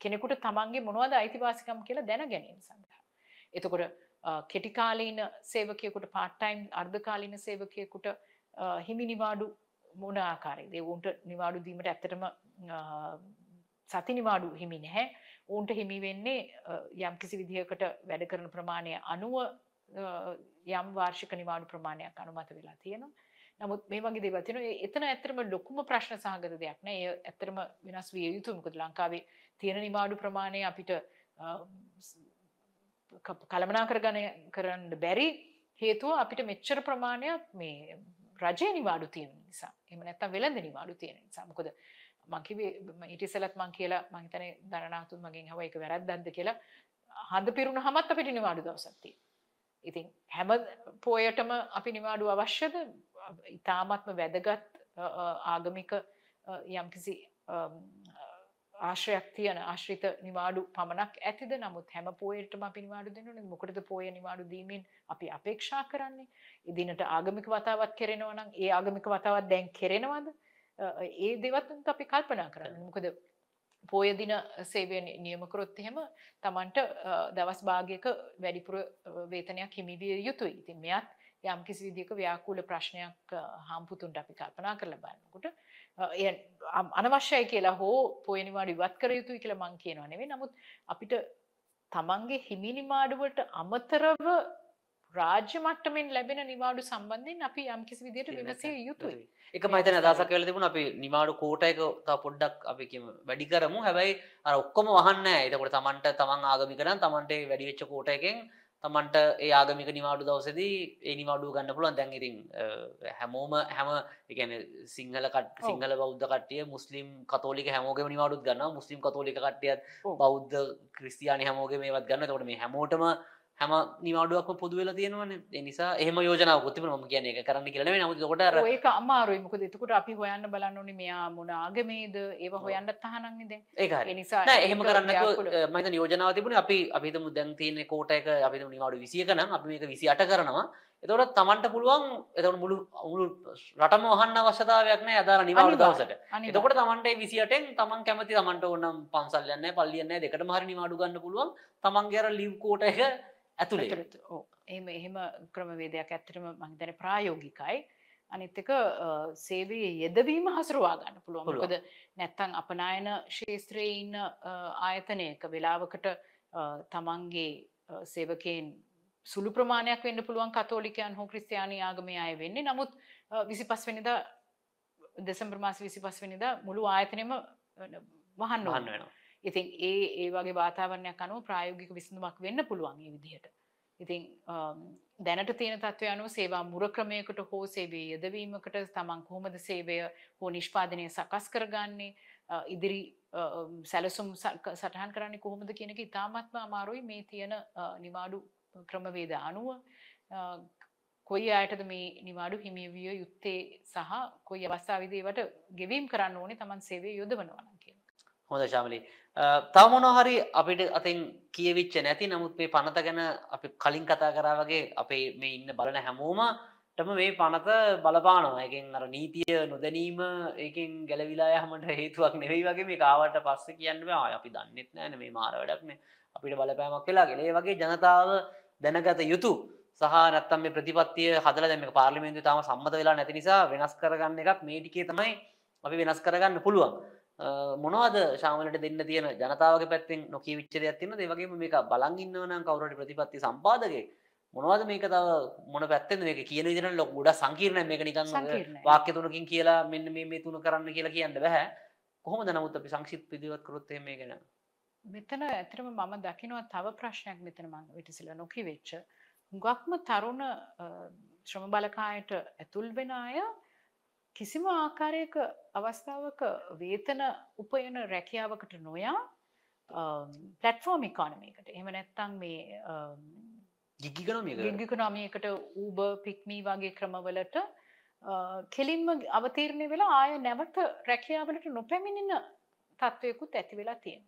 කෙනෙකුට තමන්ගේ මොනවද අයිතිවාසිකම් කියලා දැන ගැනීම සඳහා. එතකොට කෙටිකාලීන සේවකයෙකුට පාර්ට්ටයිම් අර්ධකාලීන සේවකයෙකුට හිමි නිවාඩු මොන ආකාරයේද? උන්ට නිවාඩු දීමට ඇත්තටම සති නිවාඩු හිමි නැහැ. උන්ට හිමි වෙන්නේ යම්කිසි විදිහකට වැඩ කරන ප්‍රමාණය අනුව යම් වාර්ෂික නිවාඩු ප්‍රමාණයක් අනුමත වෙලා තියෙනවා. නමුත් මේ වගේ දේවල් තියෙනවා. එතන ඇත්තටම ලොකුම ප්‍රශ්න සහගත දෙයක් නෑ. ඒ ඇත්තටම වෙනස් විය යුතුයි. මොකද ලංකාවේ තියෙන නිවාඩු ප්‍රමාණය අපිට කළමනාකර ගන්න කරන්න බැරි හේතුව අපිට මෙච්චර ප්‍රමාණයක් මේ රජය නිවාඩු තියෙන නිසා. එහෙම නැත්නම් වෙළඳ නිවාඩු තියෙන නිසා. මොකද මං කිව්වේ ඊට ඉස්සෙල්ලත් මං කියලා මං හිතන්නේ දරණාතුන් මගෙන් අහුවා ඒක වැරද්දක්ද කියලා. හඳ පිරුණාමත් අපිට නිවාඩු දවසක් තියෙනවා. ඉතින් හැම පොයටම අපි නිවාඩු අවශ්‍යද? ඉතාමත්ම වැදගත් ආගමික යම්කිසි ආශ්‍රයක් තියෙන ආශ්‍රිත නිවාඩු පමණක් ඇතිද? නමුත් හැම පෝයටම අපි නිවාඩු දෙන්න මොකටද පෝය නිවාඩු දීමෙන් අපි අපේක්ෂා කරන්නේ? ඉදිනට ආගමික වතාවත් කෙරෙනවා නම් ඒ ආගමික වතාවත් දැන් කෙරෙනවද? ඒ දෙවත් අපි කල්පනා කරන්න. මොකද පෝය දින සේවය නියම කරොත් එහෙම Tamanට දවස් භාගයක වැඩිපුර වේතනයක් හිමි විය යුතුයි. ඉතින් මෙයත් යම් කිසි විදිහක ව්‍යාකූල ප්‍රශ්නයක් හම්පුතුන්ට අපි කල්පනා කරලා බලනකොට අනවශ්‍යයි කියලා හෝ පොය නිවාඩු ඉවත් කර යුතුයි කියලා මං කියනවා නෙවෙයි. නමුත් අපිට තමන්ගේ හිමි නිවාඩුවට අමතරව රාජ්‍ය මට්ටමින් ලැබෙන නිවාඩු සම්බන්ධයෙන් අපි යම් කිසි විදිහට විමසිය යුතුයි. එක මහිතන අදහසක් වෙලා තිබුණා අපි නිවාඩු කෝටයක තව පොඩ්ඩක් අපි කියමු වැඩි කරමු. හැබැයි අර ඔක්කොම වහන්නේ නැහැ. ඒකෝට තමන්ට තමන් ආගමික නම් තමන්ට වැඩි වෙච්ච කෝටයකින් තමන්ට ඒ ආගමික නිවාඩු දවසදී ඒ නිවාඩුව ගන්න පුළුවන්. දැන් ඉතින් හැමෝම හැම එකන සිංහල කට සිංහල බෞද්ධ කට්ටිය මුස්ලිම් කතෝලික හැමෝගම නිවාඩුත් ගන්න මුස්ලිම් කතෝලික කට්ටියත් බෞද්ධ ක්‍රස්තියානි හැමෝගේ මේවත් ගන්න තොට මේ හැමෝටම හැම නිවාඩුවක්ම පොදු වෙලා තියෙනවන නිසා එහම යෝජනාව ොත්තිම ම කියන එක කරන්න කියලන නමුත් කොට ඒක අමාරුයි. මොකද එතකොට අපි හොයන්න බලන්න ඕනේ මෙයා මොන ආගමේද? ඒව හොයන්න තහනන්නෙද ඒක ඒ නිසා එහෙම කරන්න මත යෝජනාව තිබුණ අපි අපිතම දැන් තියෙන කෝට එක අපි නිවාඩු විසියක නම් අපි මේක විසි අට කරනවා. එතවට තමන්ට පුළුවන් එතවට මුළු මුළු රටම වහන්න අවශ්‍යතාවයක් නෑ අදාර නිවාඩු. දවසට. එතකොට තමන්ට විසිටෙන් තමන් කැමති තමන්ට ඔන්නම් පන්සල්යන්න පල්ලියන්න දෙකට මහරි නිවාඩු ගන්න පුළුවන්. තමන්ගේර ලිව් කෝට එක ඇතුළේ. එහෙම එහෙම ක්‍රමවේදයක් ඇත්තටම මම හිතන්නේ ප්‍රායෝගිකයි. අනිත් එක අ, සේවයේ යෙදවීම හසුරුවා ගන්න පුළුවන්. මොකද නැත්තම් අපනායන ශාස්ත්‍රයේ ඉන්න ආයතනයක වෙලාවකට තමන්ගේ සේවකයන් සුළු ප්‍රමාණයක් වෙන්න පුළුවන් කතෝලිකයන් හෝ ක්‍රිස්තියානි ආගමේ අය වෙන්නේ. නමුත් අ, 25 වෙනිදා දෙසැම්බර් මාසේ 25 වෙනිදා මුළු ආයතනෙම වහන්න. වෙනවා ඉතින් ඒ ඒ වගේ වාතාවරණයක් අනුව ප්‍රායෝගික විසඳුමක් වෙන්න පුළුවන් ඒ විදිහට. ඉතින් අම්, දැනට තියෙන තත්ත්වය අනුව සේවා මුර ක්‍රමයකට හෝ සේවයේ යෙදවීමකට තමන් කොහොමද සේවය හෝ නිෂ්පාදනය සකස් කරගන්නේ අ, ඉදිරි අ, අම්, සැලසුම් සක- සටහන් කරන්නේ කොහොමද කියන එක ඉතාමත්ම අමාරුයි මේ තියෙන අ, නිවාඩු ක්‍රමවේද අනුව අ, කොයි අයටද මේ නිවාඩු හිමිවිය යුත්තේ සහ කොයි අවස්ථාවේදී ඒවට ගෙවීම් කරන්න ඕනේ තමන් සේවය යොදවනවා නම් කියලා. හොඳ ශාමලි. තවමොන හරි අපිට අතින් කියවිච්ච නැති නමුත් මේ පනත ගැන අපි කලින් කතා කරා වගේ අපේ මේ ඉන්න බලන හැමෝමටම මේ පනත බලපානවා. එකෙන් අර නීතිය නොදැනීම ඒකින් ගැලවිලා හමට හේතුවක් නෙවෙයි වගේ මේ කාවට පස්ස කියන්න බෑ. අපි දන්නෙත් නෑන මේ මාර වැඩක්න අපිට බලපෑමක් වෙලා ගෙලේ වගේ ජනතාව දැනගත යුතු සහ නැත්තම් මේ ප්‍රතිපත්තිය හදල දැම පාර්ලිමෙන්තු තාම සම්මත වෙලා නැති නිසා වෙනස් කරගන්න එකක් මේටිකේ තමයි අපි වෙනස් කරගන්න පුළුවන්. මොනවද ශාමලට දෙන්න තියෙන ජනතාවගේ පැත්තෙන් නොකිය විච්ච දෙයක් තින්න දෙවගේ මේක බලන් ඉන්නවනම් කවුරට ප්‍රතිපත්ති සම්පාදගේ මොනවද මේක තව මොන පැත්තෙන් මේක කියන විදිහට ලොකු ගොඩක් සංකීර්ණ මේක නිකන් සංකීර්ණයි. වාක්‍ය තුනකින් කියලා මෙන්න මේ මේ තුන කරන්න කියලා කියන්න බෑ. කොහොමද නමුත් අපි සංක්ෂිප්ත විදිහට කරොත් එහෙම මේ ගැන? මෙතන ඇතරම මම දකිනවා තව ප්‍රශ්නයක් මෙතන මං විටසිල නොකි වෙච්ච. හුඟක්ම තරුණ ශ්‍රම බලකායට ඇතුල් වෙන අය කිසිම ආකාරයක අවස්ථාවක වේතන උපයන රැකියාවකට නොයා පලට්ෆෝර්ම් ඉකානමයකට එම නැත්තං මේ ගිගිකනොමියකට ඌබ පික්මී වගේ ක්‍රමවලට කෙලින්ම අවතීරණය වෙලා ආය නැවත රැකියාවලට නොපැමිණෙන තත්ත්වයකුත් ඇති වෙලා තියෙන.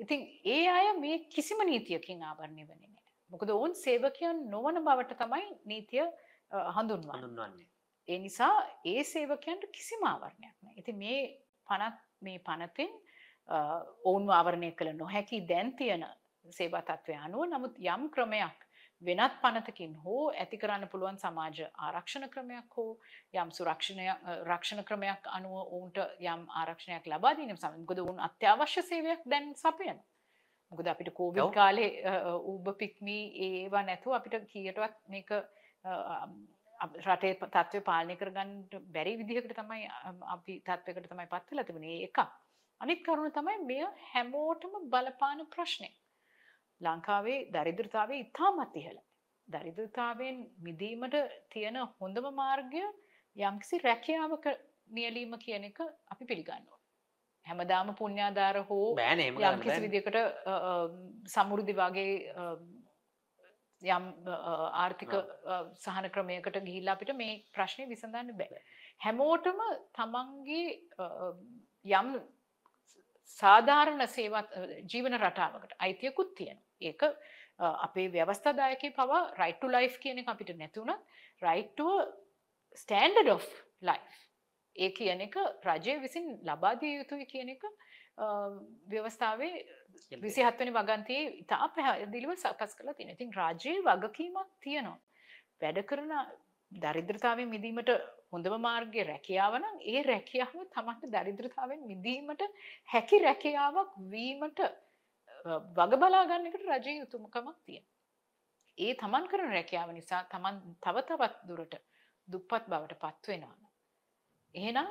ඉතින් ඒ අය මේ කිසිම නීතියකින් ආවරණය වන්නේ නෑ. මොකද ඔවුන් සේවකයන් නොවන බවට තමයි නීතිය හඳුන්වන්නේ. ඒ නිසා ඒ සේවකයන්ට කිසිම ආවරණයක් නෑ. ඉතින් මේ පනත් මේ පනතෙන් අ, ඔවුන්ව ආවරණය කළ නොහැකි දැන් තියෙන සේවා තත්ත්වය අනුව නමුත් යම් ක්‍රමයක් වෙනත් පනතකින් හෝ ඇති කරන්න පුළුවන් සමාජ ආරක්ෂණ ක්‍රමයක් හෝ යම් සුරක්ෂණය රක්ෂණ ක්‍රමයක් අනුව ඔවුන්ට යම් ආරක්ෂණයක් ලබා දීම සමගද උන් අත්‍යවශ්‍ය සේවයක් දැන් සපයන. මොකද අපිට කෝවිඩ්. කාලේ ඌබ පික්මී ඒවා නැතුව අපිට කීයටවත් මේක රටේ තත්ත්වය පාලනය කරගන්න බැරි විදිහකට තමයි අපි තත්වයකට තමයි පත්වෙලා තිබුණේ එකක්. අනිත් කරුණ තමයි මෙය හැමෝටම බලපාන ප්‍රශ්නය. ලංකාවේ දරිද්‍රතාවේ ඉතාමත් ඉහළ. දරිද්‍රතාවෙන් මිදීමට තියෙන හොඳම මාර්ගය යම්කිසි රැකියාවක නියලීම කියන එක අපි පිළිගන්නවා. හැමදාම පුුණ්‍යාධාර හෝ බෑන එම යම් කිසි විදිකට සමුෘදි වගේ යම් ආර්ථික සහන ක්‍රමයකට ගිහිල්ලා අපිට මේ ප්‍රශ්නය විසඳන්න බෑ. හැමෝටම තමන්ගේ යම් සාධාරණ සේවත් ජීවන රටාවකට අයිතියකුත් තියෙන. ඒක අපේ ව්‍යවස්ථාදායකේ පවා රයිට ලයි් කියන එක අපිට නැතිවුණත් රයිටුව ස්ටන්ඩඩ් of ලයි්. ඒ කියන එක රජය විසින් ලබාදිය යුතුයි කියන එක ව්‍යවස්ථාවේ විසි හත්වනි වගන්තයේ ඉතා පැහැදිලිව සකස් කළ තියෙන ඉතින් රාජයේ වගකීමක් තියෙනවා. වැඩ කරන දරිද්‍රතාවෙන් මිදීමට හොඳම මාර්ගය රැකියාවන ඒ රැකියාව තමන්ට දරිද්‍රතාවෙන් මිදීමට හැකි රැකියාවක් වීමට වග බලාගන්නකට රජය යුතුමකමක් තියෙන. ඒ තමන් කරන රැකියාව නිසා තමන් තව තවත් දුරට දුප්පත් බවට පත්වෙනවාන. එහෙනම්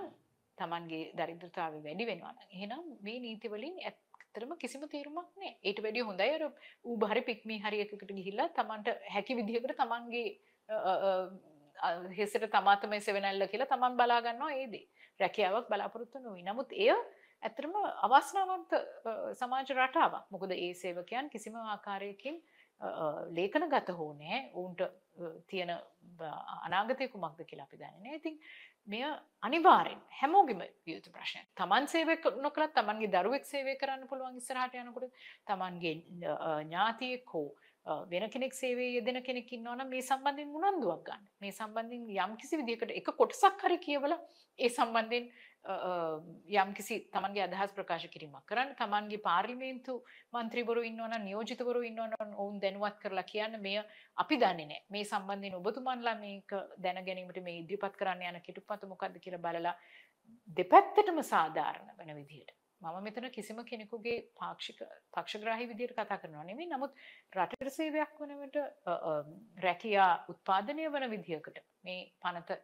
තමන්ගේ දරිද්‍රතාව වැඩි වෙනවාන එහෙනම් මේ නීතිවලින් ඇත්තරම කිසිම තීරමක් නෑ ඒට වැඩිය හොඳයි අර ඌ බහරි පික්මී හරියකට ගිහිල්ලා තමන්ට හැකි විදිහකට තමන්ගේ අ, අ, අ, හෙසට තමාතම සෙවනැල්ල කියලා තමන් බලාගන්නවා ඒදේ රැකියාවක් බලාපොරොත්තු නොවී. නමුත් එය ඇතරම අවස්නාවන්ත අ, සමාජ රටාවක්. මොකද ඒ සේවකයන් කිසිම ආකාරයකින් ලේඛන ගත හෝ නෑ ඔවුන්ට තියෙන අනාගතය කුමක්ද කියලා අපි දැනන ඉතින් මෙය අනිවාරෙන් හැමෝගිම යුතු ප්‍රශ්න තමන් සේවක නොකලත් තමන්ගේ දරුවෙක් සේවය කරන්න පුළුවන් ඉස්සරහට යනකොට තමන්ගේ ඥාතියෙක් හෝ වෙන කෙනෙක් සේවේ යෙදෙන කෙනෙක් ඉන්නවනම් මේ සම්බන්ධයෙන් උනන්දුවක් ගන්න. මේ සම්බන්ධයෙන් යම්කිසි විදිහකට එක කොටසක් හරි කියවලා ඒ සම්බන්ධයෙන් යම්කිසි තමන්ගේ අදහස් ප්‍රකාශ කිරීමක් කරන්න. තමන්ගේ පාර්ලිමේන්තු මන්ත්‍රීවරු ඉන්නවනම් නියෝජිතවරු ඉන්නවනම් ඔවුන් දැනුවත් කරලා කියන්න මෙය අපි දන්නේ නැහැ. මේ සම්බන්ධයෙන් ඔබතුමන්ලා මේක දැන ගැනීමට මේ ඉදිරිපත් කරන්න යන කෙටුපත මොකද්ද කියලා බලලා දෙපැත්තටම සාධාරණ වෙන විදිහට මම මෙතන කිසිම කෙනෙකුගේ පාක්ෂික පක්ෂග්‍රාහි විදියට කතා කරනවා නෙමෙයි නමුත් රටට සේවයක් වනවට රැකියා උත්පාදනය වන විදිහකට මේ පනත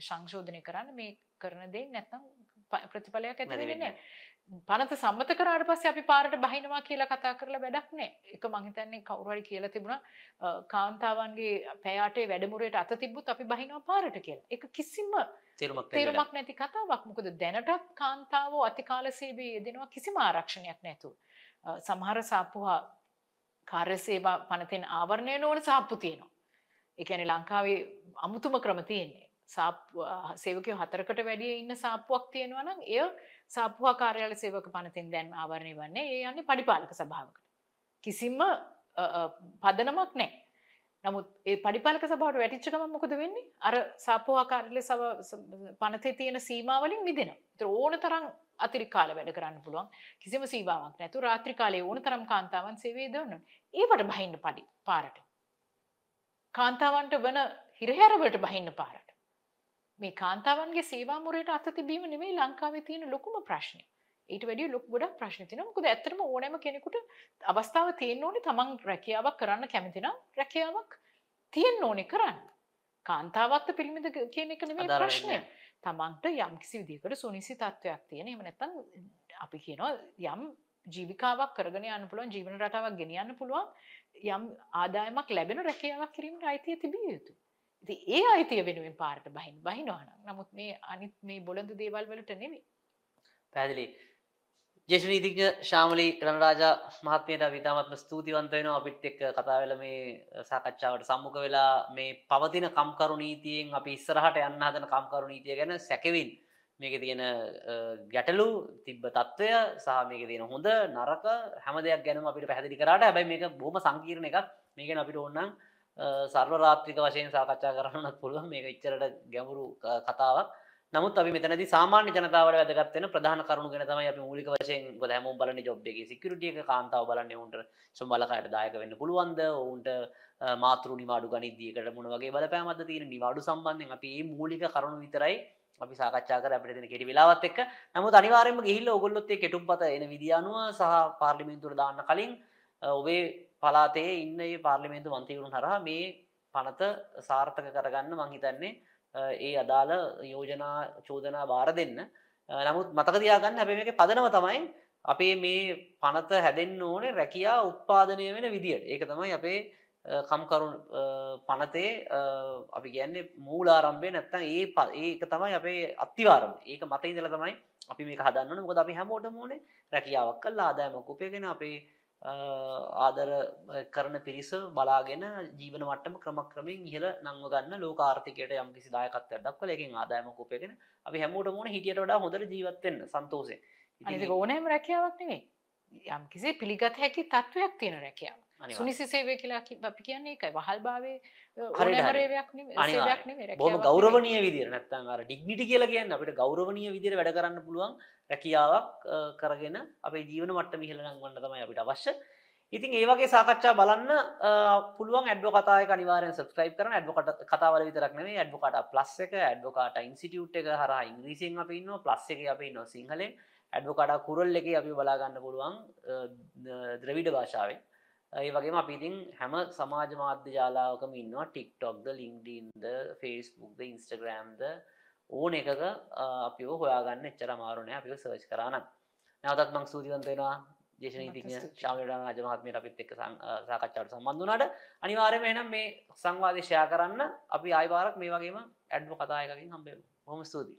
සංශෝධනය කරන්න මේ කරන දේ නැත්නම් ප්‍රතිඵලයක් ඇති වෙන්නේ නැහැ. පනත සම්මත කරාට පස්සේ අපි පාරට බහිනවා කියලා කතා කරලා වැඩක් නැහැ. ඒක මං හිතන්නේ කවුරු හරි කියලා තිබුණා කාන්තාවන්ගේ පැයාටේ වැඩමුළුවට අත තිබ්බොත් අපි බහිනවා පාරට කියලා. ඒක කිසිම තේරුමක් නැති කතාවක්. මොකද දැනටත් කාන්තාවෝ අතිකාල සේවයේ යෙදෙනවා කිසිම ආරක්ෂණයක් නැතුව. සමහර සාප්පුවා කාර්ය සේවා පනතෙන් ආවරණය නොවන සාප්පු තියෙනවා. ඒ කියන්නේ ලංකාවේ අමුතුම ක්‍රම තියෙන්නේ. සේවකයෝ හතරකට වැඩිය ඉන්න සාප්පුවක් තියෙනවා නම් එය සාප්පුවා කාර්යාල සේවක පනතින් දැන් ආවරණය වන්නේ ඒ යන්නේ පඩිපාලක සභාවකට. කිසිම පදනමක් නැහැ. නමුත් ඒ පඩිපාලක සභාවට වැටිච්ච ගමන් මොකද වෙන්නේ? අර සාප්පුවා කාර්යාලය පනතේ තියෙන සීමාවලින් මිදෙනවා. ඒතර ඕන තරම් අතිරික්ත කාලය වැඩ කරන්න පුළුවන්. කිසිම සීමාවක් නැතුව රාත්‍රී කාලයේ ඕන තරම් කාන්තාවන් සේවය දවනවා. ඒවට බහින්න පඩි පාරට. කාන්තාවන්ට වන හිරහැරවලට බහින්න පාරට. මේ කාන්තාවන්ගේ සේවා මුරයට අත තිබීම නෙමෙයි ලංකාවේ තියෙන ලොකුම ප්‍රශ්නය. ඊට වැඩිය ලොකු ගොඩක් ප්‍රශ්න තියෙනවා. මොකද ඇත්තටම ඕනෑම කෙනෙකුට අවස්ථාව තියෙන්න ඕනේ තමන් රැකියාවක් කරන්න කැමති නම් රැකියාවක් තියෙන්න ඕනේ කරන්න. කාන්තාවක්ද පිළිමිද කියන එක නෙමෙයි ප්‍රශ්නය. තමන්ට යම්කිසි විදිහකට සුනිසි තත්වයක් තියෙන. එහෙම නැත්නම් අපි කියනවා යම් ජීවිකාවක් කරගෙන යන්න පුළුවන් ජීවන රටාවක් ගෙනියන්න පුළුවන් යම් ආදායමක් ලැබෙන රැකියාවක් කිරීමට අයිතිය තිබිය යුතුයි. ඉතින් ඒ අයිතිය වෙනුවෙන් පාරට බහින්න බහිනවා නම් නමුත් මේ අනිත් මේ බොළඳ දේවල් වලට නෙමෙයි. පැහැදිලි. ජේෂ්ඨ නීතිඥ ශාමලී රණරාජා මහත්මියට අපි ඉතාමත්ම ස්තුතිවන්ත වෙනවා අපිත් එක්ක කතා වෙලා මේ සාකච්ඡාවට සම්මුඛ වෙලා මේ පවතින කම්කරු නීතියෙන් අපි ඉස්සරහට යන්න හදන කම්කරු නීතිය ගැන සැකෙවින් මේක තියෙන ගැටලු තිබ්බ තත්ත්වය සහ මේක තියෙන හොඳ නරක හැම දෙයක් ගැනම අපිට පැහැදිලි කරාට හැබැයි මේක බොහොම සංකීර්ණ එකක් මේක ගැන අපිට ඕනනම් සර්ව රාත්‍රික වශයෙන් සාකච්ඡා කරන්නත් පුළුවන්. මේක ඉච්චරට ගැඹුරු කතාවක්. නමුත් අපි මෙතනදී සාමාන්‍ය ජනතාවට වැදගත් වෙන ප්‍රධාන කරුණු ගැන තමයි අපි මූලික වශයෙන් මොකද හැමෝම බලන්නේ ජොබ් එකේ සිකියුරිටි එක කාන්තාව බලන්නේ උන්ට සම්බලකායට දායක වෙන්න පුළුවන්ද? උන්ට මාතෘ නිවාඩු ගනිද්දීකට මොන වගේ බලපෑමක්ද තියෙන නිවාඩු සම්බන්ධයෙන් අපි මේ මූලික කරුණු විතරයි අපි සාකච්ඡා කර අපිට දෙන කෙටි වෙලාවත් එක්ක. නමුත් අනිවාර්යයෙන්ම ගිහිල්ලා ඕගොල්ලොත් ඒ කෙටුම්පත එන විදිය අනුව සහ පාර්ලිමේන්තුවට දාන්න කලින් ඔබේ පලාතේ ඉන්න ඒ පාර්ලිමේන්තු මන්ත්‍රීවරුන් හරහා මේ පනත සාර්ථක කරගන්න මං හිතන්නේ ඒ අදාළ යෝජනා චෝදනා බාර දෙන්න. නමුත් මතක තියාගන්න හැබැයි මේකේ පදනම තමයි අපේ මේ පනත හැදෙන්න ඕනේ රැකියා උත්පාදනය වෙන විදියට. ඒක තමයි අපේ කම්කරුන් පනතේ අපි කියන්නේ මූලාරම්භය නැත්තම් ඒ ඒක තමයි අපේ අත්තිවාරම ඒක මත ඉඳලා තමයි අපි මේක හදන්න ඕනේ. මොකද අපි හැමෝටම ඕනේ රැකියාවක් කළා ආදායමක් උපයගෙන අපේ ආදර කරන පිරිස බලාගෙන ජීවන මට්ටම ක්‍රමක්‍රමයෙන් ඉහළ නංව ගන්න ලෝක ආර්ථිකයට යම් කිසි දායකත්වයක් දක්වලා ඒකෙන් ආදායමක් උපයගෙන අපි හැමෝටම ඕන හිටියට වඩා හොඳට ජීවත් වෙන්න සන්තෝෂයෙන්. ඉතින් ඕනෑම රැකියාවක් නෙවෙයි. යම් කිසි පිළිගත හැකි තත්වයක් තියෙන රැකියාව. සුනිසි සේවය කියලා අපි කියන්නේ ඒකයි. වහල් සේවයක් නෙවෙයි. බොහොම ගෞරවනීය විදියට නැත්නම් අර ඩිග්නිටි කියලා කියන්නේ අපිට ගෞරවනීය විදියට වැඩ කරන්න පුළුවන් රැකියාවක් කරගෙන අපේ ජීවන මට්ටම ඉහළ නංවන්න තමයි අපිට අවශ්‍ය. ඉතින් ඒ වගේ සාකච්ඡා බලන්න පුළුවන් ඇඩ්වොකට් එක අනිවාර්යෙන් සබ්ස්ක්‍රයිබ් කරන්න. ඇඩ්වොකට් කතාවල විතරක් නෙමෙයි ඇඩ්වොකට් ප්ලස් එක ඇඩ්වොකට් ඉන්ස්ටිටියුට් එක හරහා ඉංග්‍රීසියෙන් අපි ඉන්නවා ප්ලස් එකේ අපි ඉන්නවා සිංහලෙන්. ඇඩ්වොකට් කුරල් එකේ අපි බලා ගන්න පුළුවන් ද්‍රවිඩ භාෂාවෙන්. ඒ වගේම අපි ඉතින් හැම සමාජ මාධ්‍ය ජාලාවකම ඉන්නවා. ටික්ටොක්ද ලින්ක්ඩින්ද ෆේස්බුක්ද ඉන්ස්ටග්‍රෑම්ද ඕන එකක අපි හොයාගන්න එච්චර අමාරුනෑ අපිව සර්ච් කරන්න නැවතත් මං සූතිවන්ත වෙනවා. දේශනීතිඥ ශාමලට රජමහත්මයට අපිත් එක්ක සාකච්ඡාවට සම්බන්ධ වුණාට අනිවාර්යයෙන්ම එහෙනම් මේ සංවාදය ෂෙයා කරන්න අපි ආයි පාරක් මේ වගේම ඇඩ්ව කතා එකකින් හම්බෙමු. බොහොම ස්තුතියි.